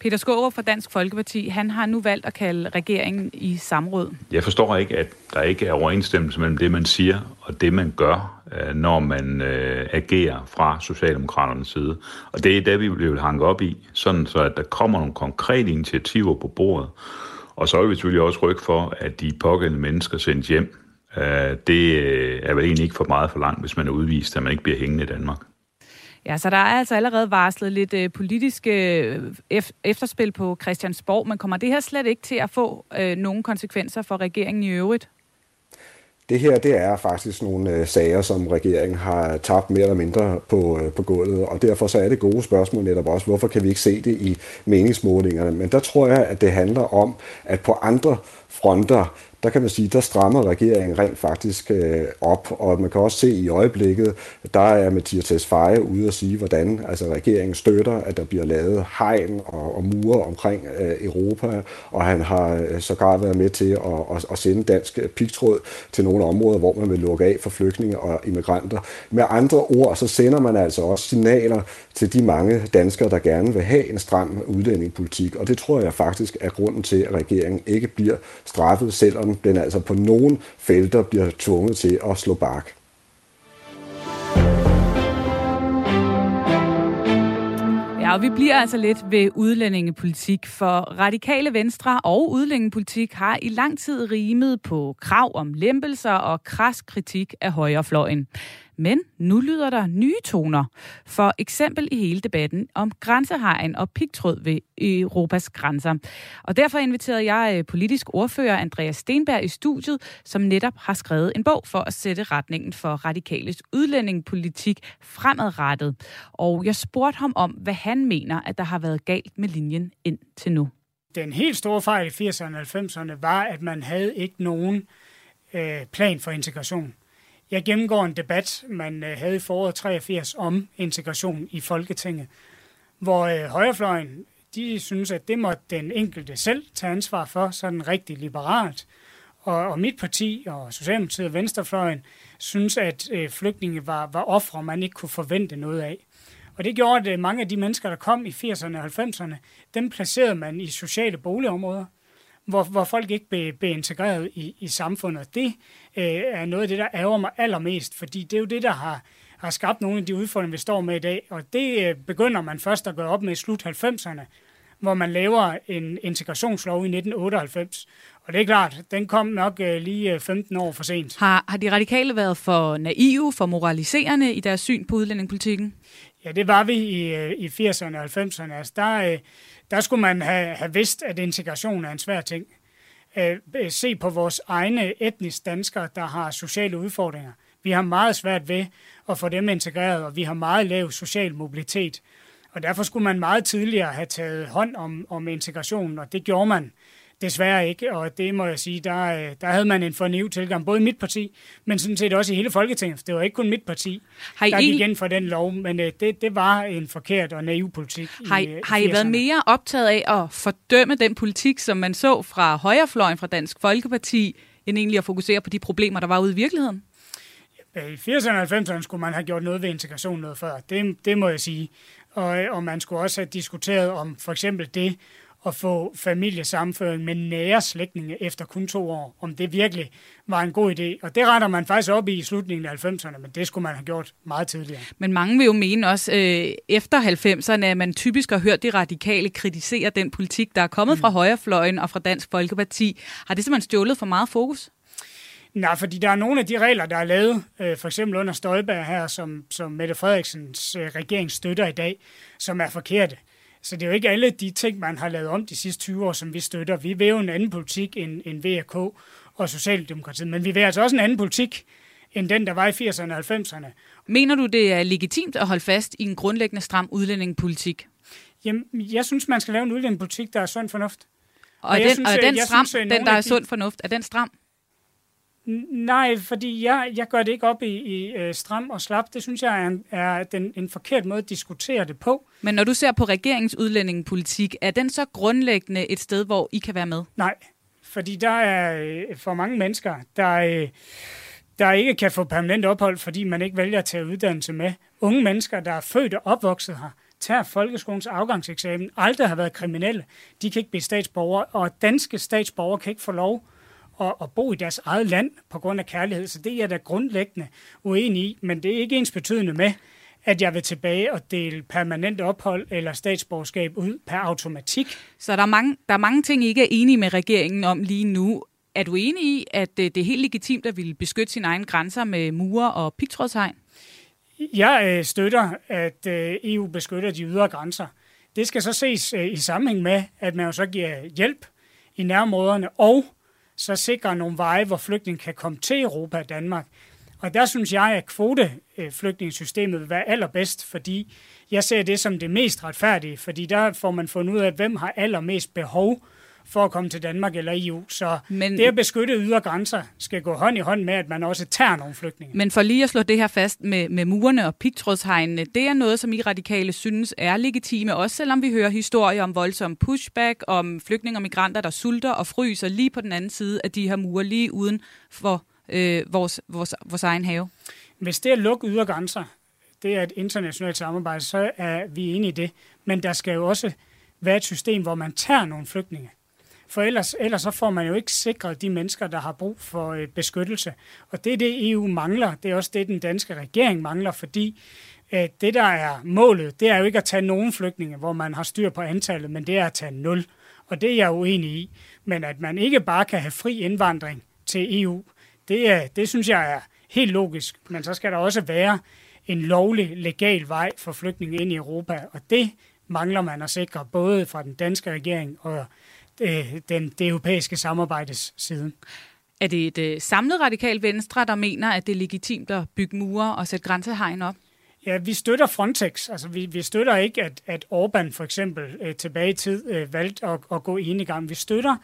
Peter Skåre fra Dansk Folkeparti, han har nu valgt at kalde regeringen i samråd. Jeg forstår ikke, at der ikke er overensstemmelse mellem det, man siger og det, man gør, øh, når man øh, agerer fra Socialdemokraternes side. Og det er det, vi vil hanke op i, sådan så at der kommer nogle konkrete initiativer på bordet, og så vil vi selvfølgelig også rykke for, at de pågældende mennesker sendes hjem. Øh, det øh, er vel egentlig ikke for meget for langt, hvis man er udvist, at man ikke bliver hængende i Danmark. Ja, så der er altså allerede varslet lidt øh, politiske øh, efterspil på Christiansborg, men kommer det her slet ikke til at få øh, konsekvenser for regeringen i øvrigt? Det her det er faktisk nogle øh, sager, som regeringen har tabt mere eller mindre på, øh, på gulvet, og derfor så er det gode spørgsmål netop også, hvorfor kan vi ikke se det i meningsmålingerne? Men der tror jeg, at det handler om, at på andre fronter, der kan man sige, der strammer regeringen rent faktisk øh, op, og man kan også se i øjeblikket, der er Mathias Tesfaye ude at sige, hvordan altså, regeringen støtter, at der bliver lavet hegn og, og mure omkring øh, Europa, og han har øh, sågar været med til at, at, at sende dansk pigtråd til nogle områder, hvor man vil lukke af for flygtninge og immigranter. Med andre ord, så sender man altså også signaler til de mange danskere, der gerne vil have en stram udlændingepolitik, og det tror jeg faktisk er grunden til, at regeringen ikke bliver straffet, selvom den altså på nogle felter bliver tvunget til at slå bark. Ja, og vi bliver altså lidt ved udlændingepolitik, for radikale venstre og udlændingepolitik har i lang tid rimet på krav om lempelser og kras kritik af højrefløjen. Men nu lyder der nye toner. For eksempel i hele debatten om grænsehegn og pigtråd ved Europas grænser. Og derfor inviterede jeg øh, politisk ordfører Andreas Stenberg i studiet, som netop har skrevet en bog for at sætte retningen for radikales udlændingepolitik fremadrettet. Og jeg spurgte ham om, hvad han mener, at der har været galt med linjen ind til nu. Den helt store fejl i 80'erne og 90'erne var, at man havde ikke nogen øh, plan for integration. Jeg gennemgår en debat, man øh, havde i foråret 83 om integration i Folketinget, hvor øh, højrefløjen, de synes, at det må den enkelte selv tage ansvar for, sådan rigtig liberalt. Og, og mit parti og Socialdemokratiet og Venstrefløjen synes, at øh, flygtninge var, var ofre, man ikke kunne forvente noget af. Og det gjorde, at øh, mange af de mennesker, der kom i 80'erne og 90'erne, dem placerede man i sociale boligområder hvor, hvor folk ikke blev, blev integreret i, i samfundet. Det øh, er noget af det, der ærger mig allermest, fordi det er jo det, der har, har skabt nogle af de udfordringer, vi står med i dag. Og det øh, begynder man først at gøre op med i slut 90'erne, hvor man laver en integrationslov i 1998. Og det er klart, den kom nok øh, lige 15 år for sent. Har, har de radikale været for naive, for moraliserende i deres syn på udlændingepolitikken? Ja, det var vi i, i 80'erne og 90'erne. Altså, der, der skulle man have, have vidst, at integration er en svær ting. Øh, øh, se på vores egne etnisk danskere, der har sociale udfordringer. Vi har meget svært ved at få dem integreret, og vi har meget lav social mobilitet. Og derfor skulle man meget tidligere have taget hånd om, om integrationen, og det gjorde man desværre ikke, og det må jeg sige, der, øh, der havde man en forniv tilgang, både i mit parti, men sådan set også i hele Folketinget. Det var ikke kun mit parti, har I der gik ind for den lov, men øh, det, det var en forkert og naiv politik. Har I, i, har I været mere optaget af at fordømme den politik, som man så fra højrefløjen fra Dansk Folkeparti, end egentlig at fokusere på de problemer, der var ude i virkeligheden? I 80'erne og 90'erne skulle man have gjort noget ved integration noget før. Det, det må jeg sige. Og, og man skulle også have diskuteret om for eksempel det, at få familiesamføring med nære slægtninge efter kun to år, om det virkelig var en god idé. Og det retter man faktisk op i i slutningen af 90'erne, men det skulle man have gjort meget tidligere. Men mange vil jo mene også, øh, efter 90'erne, at man typisk har hørt de radikale kritisere den politik, der er kommet mm. fra højrefløjen og fra Dansk Folkeparti. Har det simpelthen stjålet for meget fokus? Nej, fordi der er nogle af de regler, der er lavet, øh, for eksempel under Støjberg her, som, som Mette Frederiksens øh, regering støtter i dag, som er forkerte. Så det er jo ikke alle de ting, man har lavet om de sidste 20 år, som vi støtter. Vi vil jo en anden politik end, end VK og Socialdemokratiet, men vi vil altså også en anden politik end den, der var i 80'erne og 90'erne. Mener du, det er legitimt at holde fast i en grundlæggende stram udlændingepolitik? Jamen, jeg synes, man skal lave en udlændingepolitik, der er sund fornuft. Og, og, den, synes, og den stram, synes, den, der er sund fornuft, er den stram? Nej, fordi jeg, jeg gør det ikke op i, i uh, stram og slap. Det synes jeg er, en, er den, en forkert måde at diskutere det på. Men når du ser på regeringens udlændingepolitik, er den så grundlæggende et sted, hvor I kan være med? Nej, fordi der er uh, for mange mennesker, der, uh, der ikke kan få permanent ophold, fordi man ikke vælger at tage uddannelse med. Unge mennesker, der er født og opvokset her, tager folkeskolens afgangseksamen, aldrig har været kriminelle, de kan ikke blive statsborgere, og danske statsborgere kan ikke få lov at, at bo i deres eget land på grund af kærlighed. Så det er jeg da grundlæggende uenig i, men det er ikke ens betydende med, at jeg vil tilbage og dele permanent ophold eller statsborgerskab ud per automatik. Så der er mange, der er mange ting, I ikke er enige med regeringen om lige nu. Er du enig i, at det er helt legitimt at ville beskytte sine egne grænser med mure og pigtrådshegn? Jeg øh, støtter, at øh, EU beskytter de ydre grænser. Det skal så ses øh, i sammenhæng med, at man jo så giver hjælp i nærområderne, og så sikrer nogle veje, hvor flygtninge kan komme til Europa og Danmark. Og der synes jeg, at kvoteflygtningesystemet vil være allerbedst, fordi jeg ser det som det mest retfærdige, fordi der får man fundet ud af, hvem har allermest behov for at komme til Danmark eller EU. Så men, det at beskytte ydre grænser skal gå hånd i hånd med, at man også tager nogle flygtninge. Men for lige at slå det her fast med, med murene og pigtrådshegnene, det er noget, som I radikale synes er legitime, også selvom vi hører historier om voldsom pushback, om flygtninge og migranter, der sulter og fryser lige på den anden side af de her mure, lige uden for øh, vores, vores, vores egen have. Hvis det er at lukke ydre grænser, det er et internationalt samarbejde, så er vi enige i det. Men der skal jo også være et system, hvor man tager nogle flygtninge. For ellers, ellers så får man jo ikke sikret de mennesker, der har brug for øh, beskyttelse. Og det er det, EU mangler. Det er også det, den danske regering mangler, fordi øh, det, der er målet, det er jo ikke at tage nogen flygtninge, hvor man har styr på antallet, men det er at tage nul. Og det er jeg uenig i. Men at man ikke bare kan have fri indvandring til EU, det, øh, det synes jeg er helt logisk. Men så skal der også være en lovlig, legal vej for flygtninge ind i Europa, og det mangler man at sikre, både fra den danske regering og øh, den, det europæiske samarbejdes side. Er det et øh, samlet radikal venstre, der mener, at det er legitimt at bygge mure og sætte grænsehegn op? Ja, vi støtter Frontex. Altså, vi, vi støtter ikke, at, at Orbán for eksempel øh, tilbage i tid øh, valgte at, at gå ind i gang. Vi støtter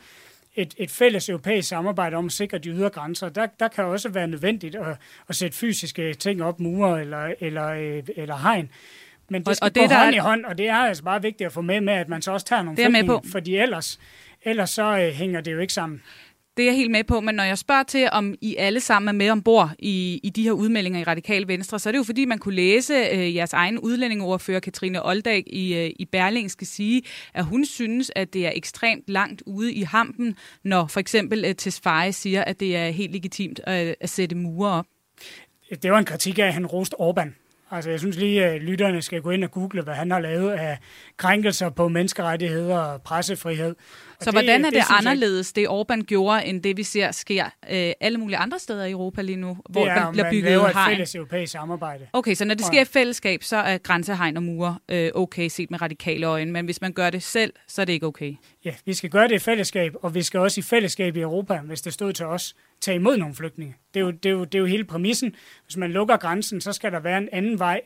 et, et fælles europæisk samarbejde om at sikre de ydre grænser. Der, der kan også være nødvendigt at, at sætte fysiske ting op, mure eller, eller, øh, eller hegn. Men det skal og, og det, gå hånd der... i hånd, og det er altså bare vigtigt at få med med, at man så også tager nogle det med på. fordi ellers, ellers så øh, hænger det jo ikke sammen. Det er jeg helt med på, men når jeg spørger til, om I alle sammen er med ombord i, i de her udmeldinger i Radikal Venstre, så er det jo fordi, man kunne læse øh, jeres egen udlændingeordfører, Katrine Oldag, i, øh, i Berling skal sige, at hun synes, at det er ekstremt langt ude i hampen, når for eksempel øh, Tesfaye siger, at det er helt legitimt at, at sætte mure op. Det var en kritik af, at han roste Orbán. Altså, jeg synes lige, at lytterne skal gå ind og google, hvad han har lavet af krænkelser på menneskerettigheder og pressefrihed. Så det, hvordan er det, det anderledes, det Orbán gjorde, end det vi ser sker øh, alle mulige andre steder i Europa lige nu, hvor det er, der bliver bygget hegn? Et fælles europæisk samarbejde. Okay, så når det sker i fællesskab, så er grænsehegn og mure øh, okay set med radikale øjne, men hvis man gør det selv, så er det ikke okay? Ja, vi skal gøre det i fællesskab, og vi skal også i fællesskab i Europa, hvis det stod til os, tage imod nogle flygtninge. Det er jo, det er jo, det er jo hele præmissen. Hvis man lukker grænsen, så skal der være en anden vej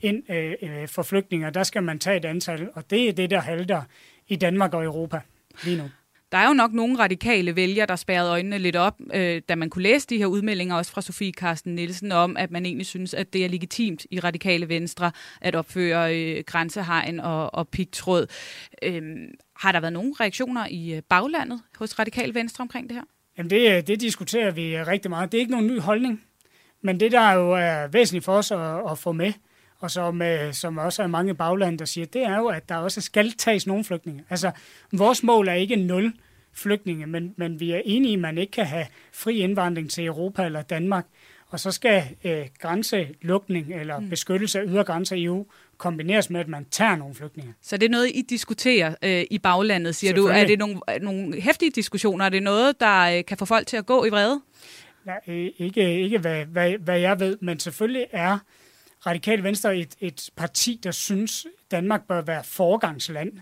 ind øh, øh for flygtninge, der skal man tage et antal, og det er det, der halter i Danmark og Europa lige nu. Der er jo nok nogle radikale vælgere, der spærrede øjnene lidt op, øh, da man kunne læse de her udmeldinger, også fra Sofie Karsten Nielsen, om, at man egentlig synes, at det er legitimt i radikale venstre at opføre øh, grænsehegn og, og pigtråd. Øh, har der været nogle reaktioner i øh, baglandet hos radikale venstre omkring det her? Jamen det, øh, det diskuterer vi rigtig meget. Det er ikke nogen ny holdning, men det, der jo er væsentligt for os at, at få med, og som, øh, som også er mange bagland, der siger, det er jo, at der også skal tages nogle flygtninge. Altså, vores mål er ikke nul flygtninge, men, men vi er enige i, at man ikke kan have fri indvandring til Europa eller Danmark. Og så skal øh, grænselukning eller mm. beskyttelse af ydre grænser i EU kombineres med, at man tager nogle flygtninge. Så det er noget, I diskuterer øh, i baglandet, siger du. Er det nogle, nogle hæftige diskussioner? Er det noget, der øh, kan få folk til at gå i vrede? Nej, ikke, ikke hvad, hvad, hvad jeg ved, men selvfølgelig er Radikale Venstre et, et parti, der synes, Danmark bør være forgangsland.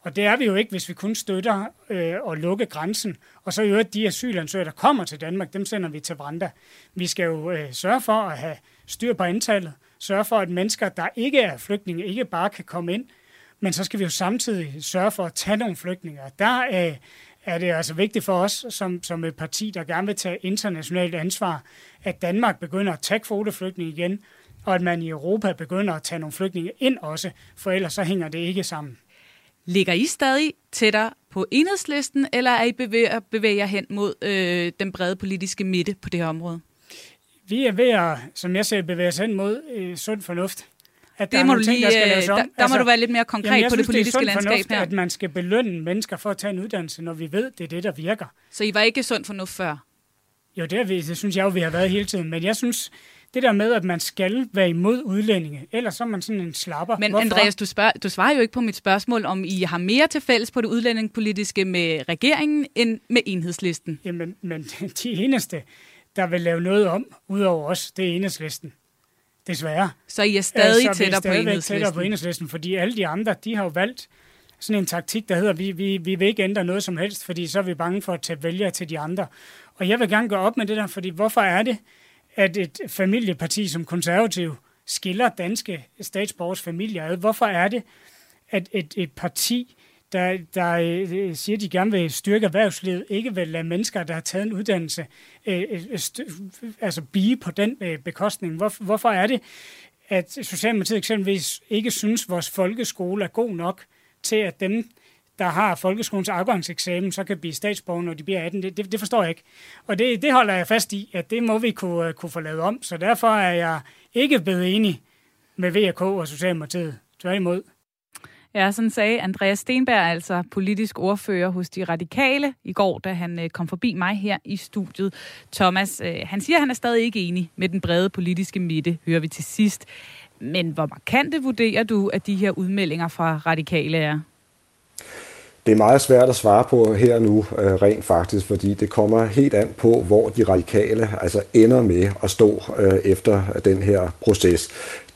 Og det er vi jo ikke, hvis vi kun støtter øh, at lukke grænsen. Og så i øvrigt de asylansøgere, der kommer til Danmark, dem sender vi til Branda. Vi skal jo øh, sørge for at have styr på antallet. Sørge for, at mennesker, der ikke er flygtninge, ikke bare kan komme ind. Men så skal vi jo samtidig sørge for at tage nogle flygtninge. Der øh, er det altså vigtigt for os, som, som et parti, der gerne vil tage internationalt ansvar, at Danmark begynder at tage kvoteflygtninge igen, og at man i Europa begynder at tage nogle flygtninge ind også, for ellers så hænger det ikke sammen. Ligger I stadig tættere på enhedslisten, eller er I bevæger, bevæger hen mod øh, den brede politiske midte på det her område? Vi er ved at, som jeg ser, bevæge os hen mod øh, sund fornuft. At det der må du lige, ting, der, skal øh, der, der altså, må du være lidt mere konkret jamen, på det politiske det er landskab fornuft, her. at man skal belønne mennesker for at tage en uddannelse, når vi ved, det er det, der virker. Så I var ikke sund fornuft før? Jo, det, er vi, det synes jeg jo, vi har været hele tiden. Men jeg synes, det der med, at man skal være imod udlændinge, ellers så er man sådan en slapper. Men Hvorfor? Andreas, du, spørger, du svarer jo ikke på mit spørgsmål, om I har mere til fælles på det udlændingepolitiske med regeringen end med enhedslisten. Jamen, men de eneste, der vil lave noget om, udover os, det er enhedslisten. Desværre. Så I er stadig så tættere på enhedslisten? tættere på enhedslisten, fordi alle de andre, de har jo valgt sådan en taktik, der hedder, vi, vi, vi vil ikke ændre noget som helst, fordi så er vi bange for at tage vælgere til de andre. Og jeg vil gerne gå op med det der, fordi hvorfor er det, at et familieparti som konservativ skiller danske statsborgers familier ad. Hvorfor er det, at et, et parti, der, der øh, siger, at de gerne vil styrke erhvervslivet, ikke vil lade mennesker, der har taget en uddannelse, øh, øh altså blive på den øh, bekostning? Hvor, hvorfor er det, at Socialdemokratiet eksempelvis ikke synes, at vores folkeskole er god nok til, at dem, der har folkeskolens afgangseksamen, så kan blive statsborger, når de bliver 18. Det, det, det forstår jeg ikke. Og det, det holder jeg fast i, at det må vi kunne, øh, kunne få lavet om. Så derfor er jeg ikke blevet enig med VK og Socialdemokratiet. Tværtimod. Ja, sådan sagde Andreas Stenberg, altså politisk ordfører hos De Radikale, i går, da han øh, kom forbi mig her i studiet. Thomas, øh, han siger, at han er stadig ikke enig med den brede politiske midte, hører vi til sidst. Men hvor markante vurderer du, at de her udmeldinger fra Radikale er? Det er meget svært at svare på her nu, øh, rent faktisk, fordi det kommer helt an på, hvor de radikale altså ender med at stå øh, efter øh, den her proces.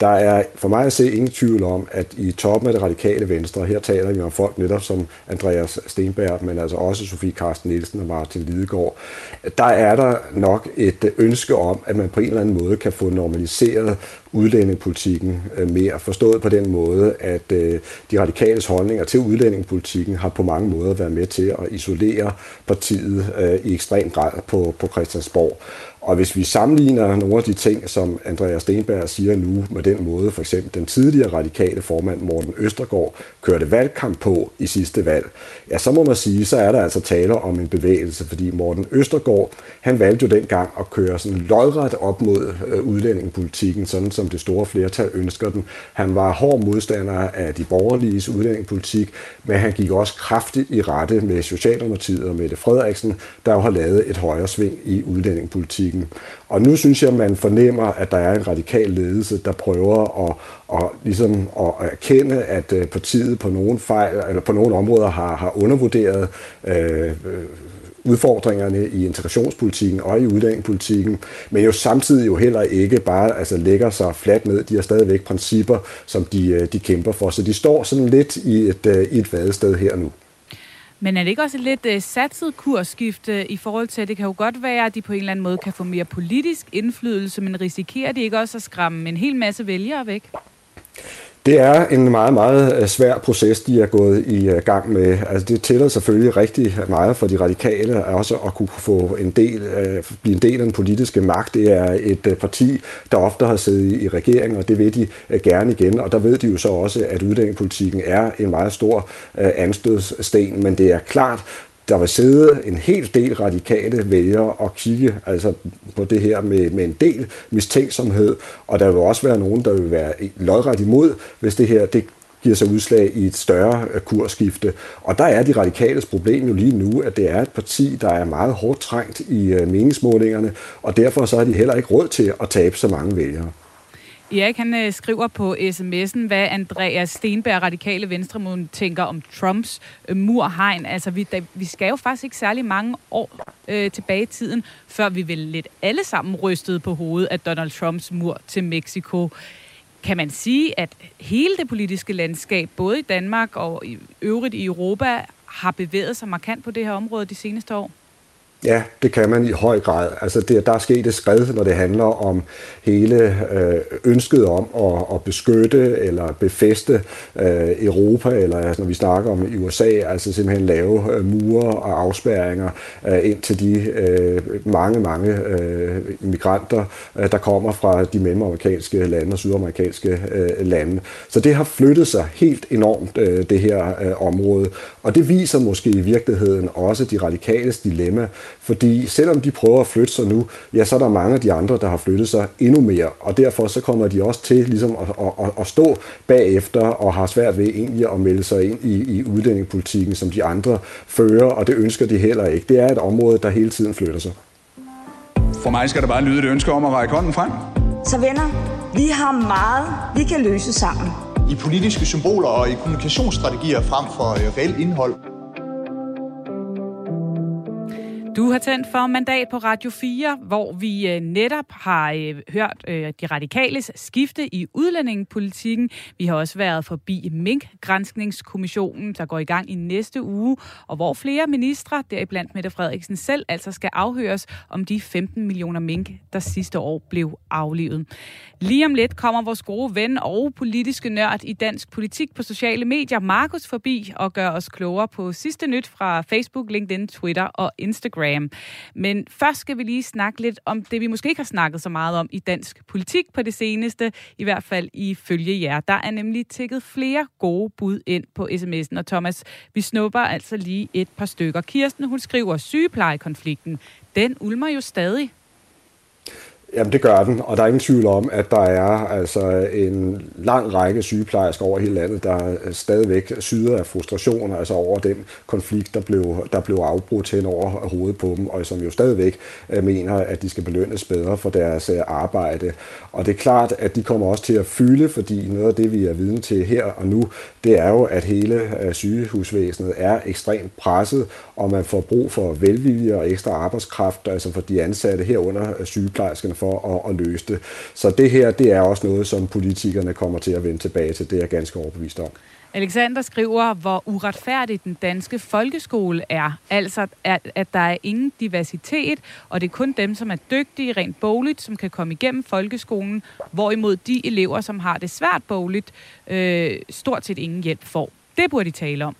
Der er for mig at se ingen tvivl om, at i toppen af det radikale venstre, her taler vi om folk netop som Andreas Stenberg, men altså også Sofie Karsten Nielsen og Martin Lidegaard, der er der nok et ønske om, at man på en eller anden måde kan få normaliseret udlændingepolitikken øh, mere. Forstået på den måde, at øh, de radikales holdninger til udlændingepolitikken har på mange måder været med til at isolere partiet øh, i ekstrem grad på, på Christiansborg. Og hvis vi sammenligner nogle af de ting, som Andreas Stenberg siger nu med den måde, for eksempel den tidligere radikale formand Morten Østergaard kørte valgkamp på i sidste valg, ja, så må man sige, så er der altså tale om en bevægelse, fordi Morten Østergaard, han valgte jo dengang at køre sådan lodret op mod øh, udlændingepolitikken, sådan som det store flertal ønsker den. Han var hård modstander af de borgerliges udlændingepolitik, men han gik også kraftigt i rette med Socialdemokratiet og Mette Frederiksen, der jo har lavet et højre sving i udlændingepolitik politikken. Og nu synes jeg, at man fornemmer, at der er en radikal ledelse, der prøver at, at, ligesom at erkende, at øh, partiet på nogle fejl, eller på nogle områder har, har undervurderet øh, udfordringerne i integrationspolitikken og i udlændingepolitikken, men jo samtidig jo heller ikke bare altså, lægger sig fladt ned. De har stadigvæk principper, som de, øh, de kæmper for. Så de står sådan lidt i et, øh, i et vadested her nu. Men er det ikke også et lidt uh, satset kursskifte øh, i forhold til, at det kan jo godt være, at de på en eller anden måde kan få mere politisk indflydelse, men risikerer de ikke også at skræmme en hel masse vælgere væk? Det er en meget, meget øh, svær proces, de er gået i øh, gang med. Altså, det tæller selvfølgelig rigtig meget for de radikale også at kunne få en del, øh, blive en del af den politiske magt. Det er et parti, der ofte har siddet i regering, og det vil de gerne igen. Og der ved de jo så også, at uddannelsespolitikken er en meget stor anstødssten, men det er klart, der vil sidde en hel del radikale vælgere og kigge altså på det her med, med en del mistænksomhed, og der vil også være nogen, der vil være lodret imod, hvis det her det giver sig udslag i et større øh, kursskifte. Og der er de radikales problem jo lige nu, at det er et parti, der er meget hårdt trængt i øh, meningsmålingerne, og derfor så har de heller ikke råd til at tabe så mange vælgere. Erik han øh, skriver på sms'en, hvad Andreas Stenberg, radikale Venstre, tænker om Trumps øh, murhegn. Altså, vi, da, vi skal jo faktisk ikke særlig mange år øh, tilbage i tiden, før vi vel lidt alle sammen rystede på hovedet af Donald Trumps mur til Mexico. Kan man sige, at hele det politiske landskab, både i Danmark og i øvrigt i Europa, har bevæget sig markant på det her område de seneste år? Ja, det kan man i høj grad. Altså det, der er sket et skridt, når det handler om hele øh, ønsket om at, at beskytte eller befeste øh, Europa, eller altså, når vi snakker om i USA, altså simpelthen lave øh, mure og afspærringer øh, ind til de øh, mange, mange øh, migranter, øh, der kommer fra de mellemamerikanske lande og sydamerikanske øh, lande. Så det har flyttet sig helt enormt, øh, det her øh, område. Og det viser måske i virkeligheden også de radikales dilemma, fordi selvom de prøver at flytte sig nu, ja, så er der mange af de andre, der har flyttet sig endnu mere, og derfor så kommer de også til ligesom at, at, at stå bagefter og har svært ved egentlig at melde sig ind i, i udlændingepolitikken, som de andre fører, og det ønsker de heller ikke. Det er et område, der hele tiden flytter sig. For mig skal der bare lyde et ønske om at række hånden frem. Så venner, vi har meget, vi kan løse sammen. I politiske symboler og i kommunikationsstrategier frem for øh, reelt indhold. Du har tændt for mandat på Radio 4, hvor vi øh, netop har øh, hørt øh, de radikales skifte i udlændingepolitikken. Vi har også været forbi Mink-granskningskommissionen, der går i gang i næste uge, og hvor flere ministre, deriblandt Mette Frederiksen selv, altså skal afhøres om de 15 millioner mink, der sidste år blev aflivet. Lige om lidt kommer vores gode ven og politiske nørd i dansk politik på sociale medier, Markus, forbi og gør os klogere på sidste nyt fra Facebook, LinkedIn, Twitter og Instagram. Men først skal vi lige snakke lidt om det, vi måske ikke har snakket så meget om i dansk politik på det seneste, i hvert fald ifølge jer. Der er nemlig tækket flere gode bud ind på sms'en, og Thomas, vi snupper altså lige et par stykker. Kirsten, hun skriver, sygeplejekonflikten, den ulmer jo stadig. Jamen det gør den, og der er ingen tvivl om, at der er altså en lang række sygeplejersker over hele landet, der øh, stadigvæk syder af frustrationer, altså over den konflikt, der blev, der blev afbrudt hen over hovedet på dem, og som jo stadigvæk øh, mener, at de skal belønnes bedre for deres øh, arbejde. Og det er klart, at de kommer også til at fylde, fordi noget af det, vi er viden til her og nu, det er jo, at hele sygehusvæsenet er ekstremt presset, og man får brug for velvilje og ekstra arbejdskraft, altså for de ansatte herunder sygeplejerskerne for at, at løse det. Så det her, det er også noget, som politikerne kommer til at vende tilbage til. Det er jeg ganske overbevist om. Alexander skriver, hvor uretfærdig den danske folkeskole er. Altså, at, at der er ingen diversitet, og det er kun dem, som er dygtige rent bogligt, som kan komme igennem folkeskolen, hvorimod de elever, som har det svært bogligt, øh, stort set ingen hjælp får. Det burde de tale om.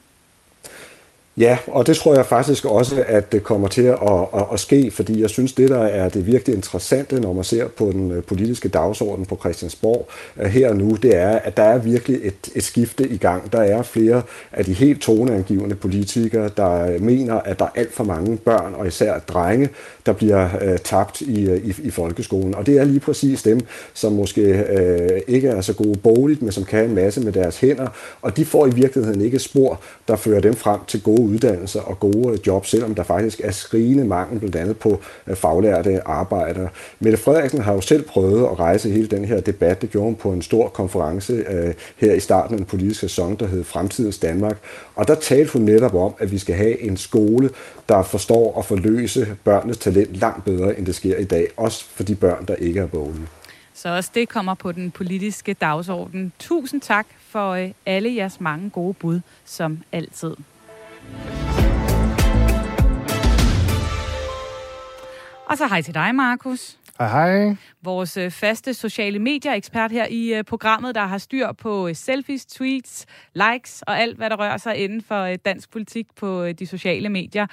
Ja, og det tror jeg faktisk også, at det kommer til at, at, at ske, fordi jeg synes, det der er det virkelig interessante, når man ser på den øh, politiske dagsorden på Christiansborg øh, her og nu, det er, at der er virkelig et, et skifte i gang. Der er flere af de helt toneangivende politikere, der øh, mener, at der er alt for mange børn, og især drenge, der bliver uh, tabt i, i, i folkeskolen. Og det er lige præcis dem, som måske uh, ikke er så gode bogligt, men som kan en masse med deres hænder, og de får i virkeligheden ikke spor, der fører dem frem til gode uddannelser og gode øh, job, selvom der faktisk er skrigende mangel blandt andet på øh, faglærte arbejdere. Mette Frederiksen har jo selv prøvet at rejse hele den her debat. Det gjorde hun på en stor konference øh, her i starten af den politiske sæson, der hed Fremtidens Danmark. Og der talte hun netop om, at vi skal have en skole, der forstår at forløse børnenes talent langt bedre, end det sker i dag. Også for de børn, der ikke er vågne. Så også det kommer på den politiske dagsorden. Tusind tak for alle jeres mange gode bud, som altid. Og så hej til dig, Markus. Hej hej. Vores øh, faste sociale medier-ekspert her i øh, programmet, der har styr på øh, selfies, tweets, likes og alt, hvad der rører sig inden for dansk politik på de sociale medier.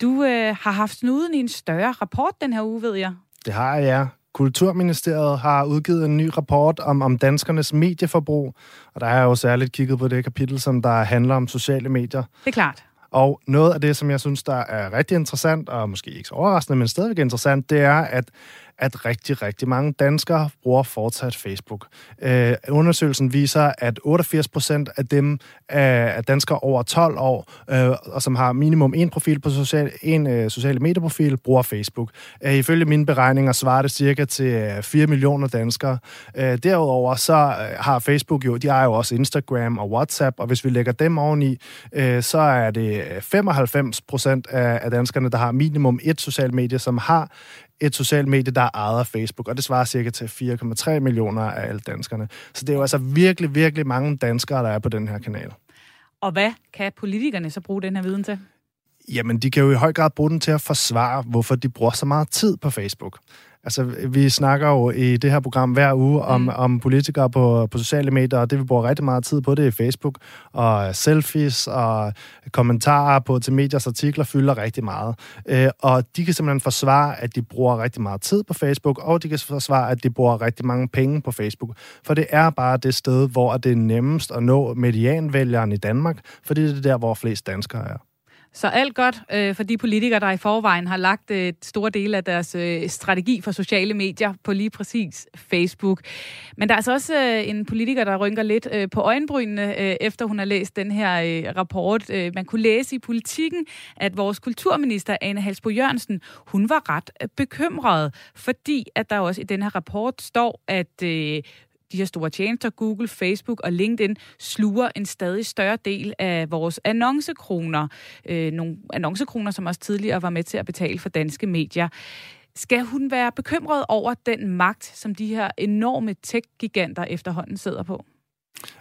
Du øh, har haft snuden i en større rapport den her uge, ved jeg. Det har jeg, ja. Kulturministeriet har udgivet en ny rapport om, om danskernes medieforbrug, og der har jeg jo særligt kigget på det kapitel, som der handler om sociale medier. Det er klart. Og noget af det, som jeg synes, der er rigtig interessant, og måske ikke så overraskende, men stadigvæk interessant, det er, at at rigtig, rigtig mange danskere bruger fortsat Facebook. Øh, undersøgelsen viser, at 88 procent af dem øh, af danskere over 12 år, øh, og som har minimum en profil på social, en øh, sociale medieprofil, bruger Facebook. Øh, ifølge mine beregninger svarer det cirka til øh, 4 millioner danskere. Øh, derudover så øh, har Facebook jo, de har jo også Instagram og WhatsApp, og hvis vi lægger dem oveni, øh, så er det 95 procent af, af danskerne, der har minimum et socialt medie, som har et socialt medie, der er ejet af Facebook, og det svarer cirka til 4,3 millioner af alle danskerne. Så det er jo altså virkelig, virkelig mange danskere, der er på den her kanal. Og hvad kan politikerne så bruge den her viden til? Jamen, de kan jo i høj grad bruge den til at forsvare, hvorfor de bruger så meget tid på Facebook. Altså, vi snakker jo i det her program hver uge om, mm. om politikere på, på sociale medier, og det vi bruger rigtig meget tid på, det er Facebook, og selfies og kommentarer på til mediers artikler fylder rigtig meget. Øh, og de kan simpelthen forsvare, at de bruger rigtig meget tid på Facebook, og de kan forsvare, at de bruger rigtig mange penge på Facebook. For det er bare det sted, hvor det er nemmest at nå medianvælgeren i Danmark, fordi det er der, hvor flest danskere er. Så alt godt øh, for de politikere, der i forvejen har lagt øh, et store dele af deres øh, strategi for sociale medier på lige præcis Facebook. Men der er altså også øh, en politiker, der rynker lidt øh, på øjenbrynene, øh, efter hun har læst den her øh, rapport. Øh, man kunne læse i politikken, at vores kulturminister, Ane Halsbo Jørgensen, hun var ret øh, bekymret, fordi at der også i den her rapport står, at øh, de her store tjenester, Google, Facebook og LinkedIn, sluger en stadig større del af vores annoncekroner. Øh, nogle annoncekroner, som også tidligere var med til at betale for danske medier. Skal hun være bekymret over den magt, som de her enorme tech-giganter efterhånden sidder på?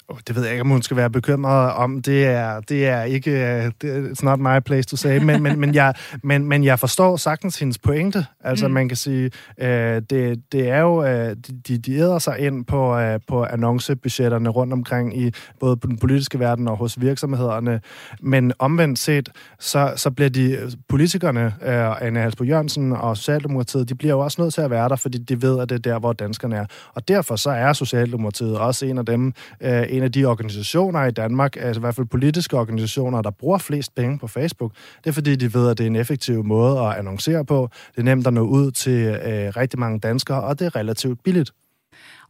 Oh, det ved jeg ikke, om hun skal være bekymret om. Det er, det er ikke... It's not my place to say. Men, men, men, jeg, men, men jeg forstår sagtens hendes pointe. Altså, mm. man kan sige, uh, det, det er jo... Uh, de, de æder sig ind på, uh, på annoncebudgetterne rundt omkring i både på den politiske verden og hos virksomhederne. Men omvendt set, så, så bliver de politikerne, uh, Anne Halsbo Jørgensen og Socialdemokratiet, de bliver jo også nødt til at være der, fordi de ved, at det er der, hvor danskerne er. Og derfor så er Socialdemokratiet også en af dem, uh, en af de organisationer i Danmark, altså i hvert fald politiske organisationer, der bruger flest penge på Facebook. Det er fordi, de ved, at det er en effektiv måde at annoncere på. Det er nemt at nå ud til øh, rigtig mange danskere, og det er relativt billigt.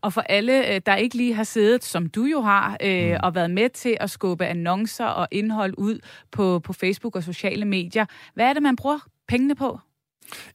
Og for alle, øh, der ikke lige har siddet, som du jo har, øh, mm. og været med til at skubbe annoncer og indhold ud på, på Facebook og sociale medier, hvad er det, man bruger pengene på?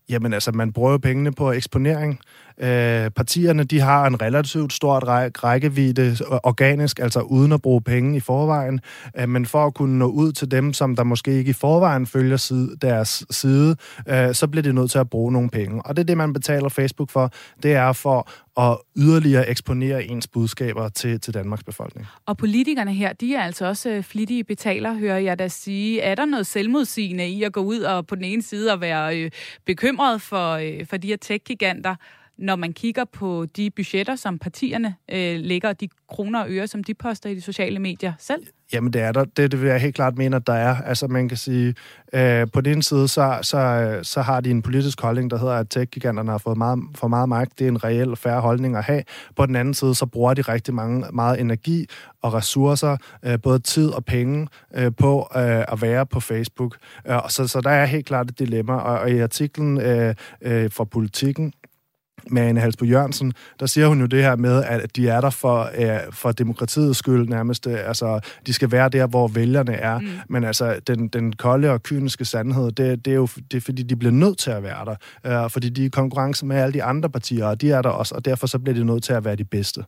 Jamen altså, man bruger jo pengene på eksponering. Øh, partierne, de har en relativt stort rækkevidde øh, organisk, altså uden at bruge penge i forvejen. Øh, men for at kunne nå ud til dem, som der måske ikke i forvejen følger side, deres side, øh, så bliver de nødt til at bruge nogle penge. Og det er det, man betaler Facebook for. Det er for at yderligere eksponere ens budskaber til, til Danmarks befolkning. Og politikerne her, de er altså også øh, flittige betaler, hører jeg da sige. Er der noget selvmodsigende i at gå ud og på den ene side og være øh, bekymret for, øh, for de her tech-giganter, når man kigger på de budgetter, som partierne øh, lægger, og de kroner og øre, som de poster i de sociale medier selv? Jamen, det er der. Det, det vil jeg helt klart mene, at der er. Altså, man kan sige, øh, på den ene side, så, så, så har de en politisk holdning, der hedder, at tech-giganterne har fået meget, for meget magt. Det er en reel og færre holdning at have. På den anden side, så bruger de rigtig mange, meget energi og ressourcer, øh, både tid og penge, øh, på øh, at være på Facebook. Øh, så, så der er helt klart et dilemma. Og, og i artiklen øh, øh, fra Politikken, med Anne Halsbo Jørgensen, der siger hun jo det her med, at de er der for, øh, for demokratiets skyld nærmest. Øh, altså, de skal være der, hvor vælgerne er. Mm. Men altså, den, den kolde og kyniske sandhed, det, det er jo det er, fordi, de bliver nødt til at være der. Øh, fordi de er i konkurrence med alle de andre partier, og de er der også, og derfor så bliver de nødt til at være de bedste.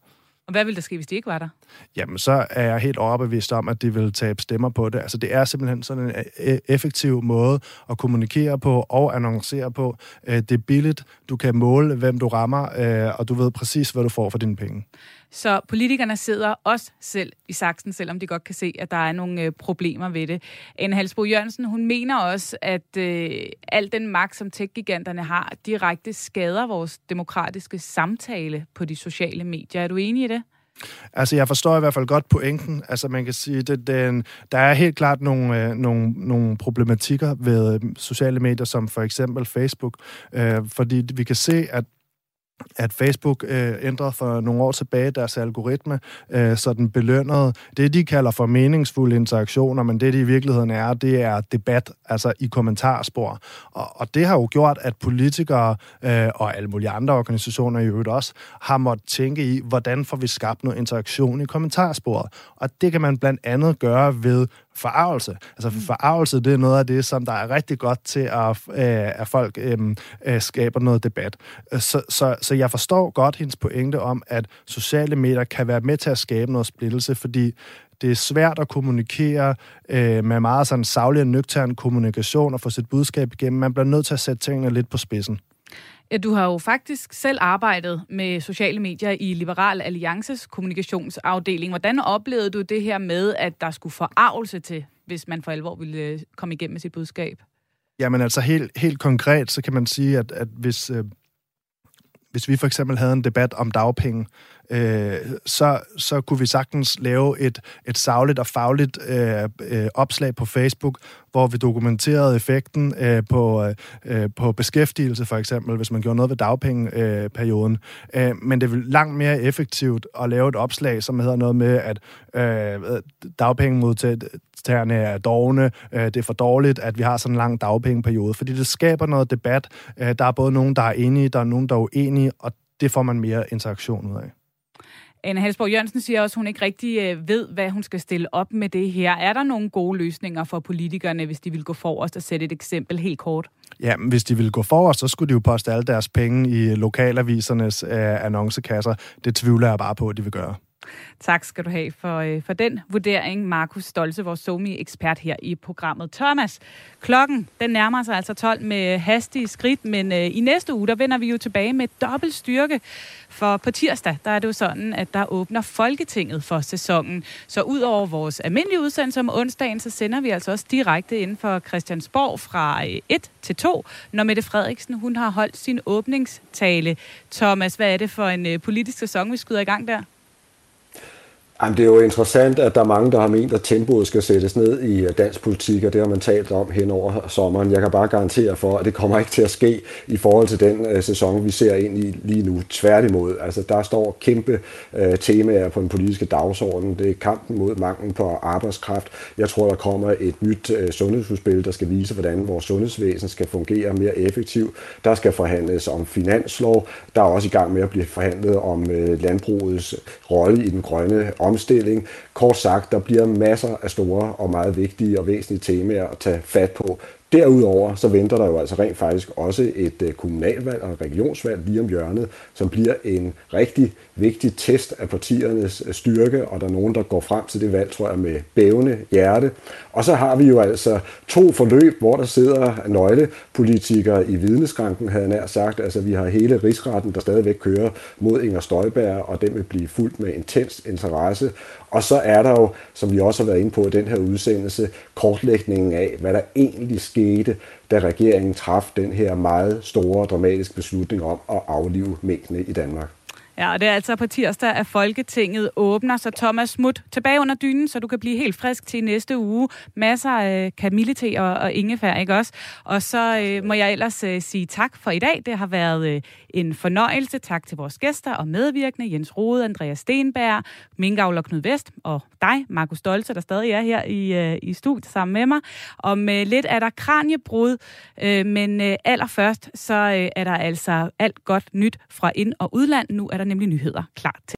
Og hvad ville der ske, hvis de ikke var der? Jamen, så er jeg helt overbevist om, at de vil tabe stemmer på det. Altså, det er simpelthen sådan en øh, øh, effektiv måde at kommunikere på og annoncere på. Øh, det er billigt, du kan måle, hvem du rammer, og du ved præcis, hvad du får for dine penge. Så politikerne sidder også selv i saksen, selvom de godt kan se, at der er nogle øh, problemer ved det. En Halsbro Jørgensen, hun mener også, at øh, al den magt, som tech-giganterne har, direkte skader vores demokratiske samtale på de sociale medier. Er du enig i det? Altså, jeg forstår i hvert fald godt pointen. Altså, man kan sige, det, den, der er helt klart nogle, øh, nogle, nogle problematikker ved øh, sociale medier, som for eksempel Facebook, øh, fordi vi kan se, at at Facebook øh, ændrede for nogle år tilbage deres algoritme, øh, så den belønnede det, de kalder for meningsfulde interaktioner, men det, det i virkeligheden er, det er debat, altså i kommentarspor. Og, og det har jo gjort, at politikere øh, og alle mulige andre organisationer i øvrigt også, har måttet tænke i, hvordan får vi skabt noget interaktion i kommentarsporet. Og det kan man blandt andet gøre ved forarvelse. Altså mm. forarvelse, det er noget af det, som der er rigtig godt til, at, øh, at folk øh, øh, skaber noget debat. Så, så, så jeg forstår godt hendes pointe om, at sociale medier kan være med til at skabe noget splittelse, fordi det er svært at kommunikere øh, med meget sådan savlig og nøgtern kommunikation og få sit budskab igennem. Man bliver nødt til at sætte tingene lidt på spidsen. Ja, du har jo faktisk selv arbejdet med sociale medier i Liberal Alliances kommunikationsafdeling. Hvordan oplevede du det her med, at der skulle forarvelse til, hvis man for alvor ville øh, komme igennem med sit budskab? Jamen altså helt, helt konkret, så kan man sige, at, at hvis, øh, hvis vi for eksempel havde en debat om dagpenge, øh, så, så kunne vi sagtens lave et, et savligt og fagligt øh, øh, opslag på Facebook, hvor vi dokumenterede effekten øh, på, øh, på beskæftigelse, for eksempel, hvis man gjorde noget ved dagpengeperioden. Øh, men det er langt mere effektivt at lave et opslag, som hedder noget med, at øh, dagpengemodtagerne er dogne, øh, det er for dårligt, at vi har sådan en lang dagpengeperiode, fordi det skaber noget debat. Øh, der er både nogen, der er enige, der er nogen, der er uenige, og det får man mere interaktion ud af. Anna Halsborg Jørgensen siger også, at hun ikke rigtig øh, ved, hvad hun skal stille op med det her. Er der nogle gode løsninger for politikerne, hvis de vil gå forrest og sætte et eksempel helt kort? Ja, hvis de vil gå forrest, så skulle de jo poste alle deres penge i lokalavisernes øh, annoncekasser. Det tvivler jeg bare på, at de vil gøre. Tak skal du have for, øh, for den vurdering, Markus Stolze, vores somi-ekspert her i programmet. Thomas, klokken den nærmer sig altså 12 med hastige skridt, men øh, i næste uge, der vender vi jo tilbage med dobbelt styrke. For på tirsdag, der er det jo sådan, at der åbner Folketinget for sæsonen. Så ud over vores almindelige udsendelse om onsdagen, så sender vi altså også direkte ind for Christiansborg fra øh, 1 til 2, når Mette Frederiksen hun har holdt sin åbningstale. Thomas, hvad er det for en øh, politisk sæson, vi skyder i gang der? Jamen, det er jo interessant, at der er mange, der har ment, at tempoet skal sættes ned i øh, dansk politik, og det har man talt om hen over sommeren. Jeg kan bare garantere for, at det kommer ikke til at ske i forhold til den uh, sæson, vi ser ind i lige nu. Tværtimod, altså der står kæmpe uh, temaer på den politiske dagsorden. Det er kampen mod manglen på arbejdskraft. Jeg tror, der kommer et nyt uh, sundhedsudspil, der skal vise, hvordan vores sundhedsvæsen skal fungere mere effektivt. Der skal forhandles om finanslov. Der er også i gang med at blive forhandlet om uh, landbrugets rolle i den grønne omstilling. Kort sagt, der bliver masser af store og meget vigtige og væsentlige temaer at tage fat på. Derudover så venter der jo altså rent faktisk også et øh, kommunalvalg og et regionsvalg lige om hjørnet, som bliver en rigtig vigtig test af partiernes øh, styrke, og der er nogen, der går frem til det valg, tror jeg, med bævende hjerte. Og så har vi jo altså to forløb, hvor der sidder nøglepolitikere i vidneskranken, havde nær sagt. Altså vi har hele rigsretten, der stadigvæk kører mod Inger Støjberg, og den vil blive fuldt med intens interesse. Og så er der jo, som vi også har været inde på i den her udsendelse, kortlægningen af, hvad der egentlig skete, da regeringen traf den her meget store og dramatiske beslutning om at aflive mængdene i Danmark. Ja, og det er altså på tirsdag, at Folketinget åbner, så Thomas Smut tilbage under dynen, så du kan blive helt frisk til næste uge. Masser af øh, kamillete og, og ingefær, ikke også? Og så øh, må jeg ellers øh, sige tak for i dag. Det har været øh, en fornøjelse. Tak til vores gæster og medvirkende, Jens Rode, Andreas Stenberg, Minkavler Knud Vest og dig, Markus Stolze, der stadig er her i, øh, i studiet sammen med mig. Om øh, lidt er der kranjebrud, øh, men øh, allerførst så øh, er der altså alt godt nyt fra ind- og udland. Nu er der nemlig nyheder klar til.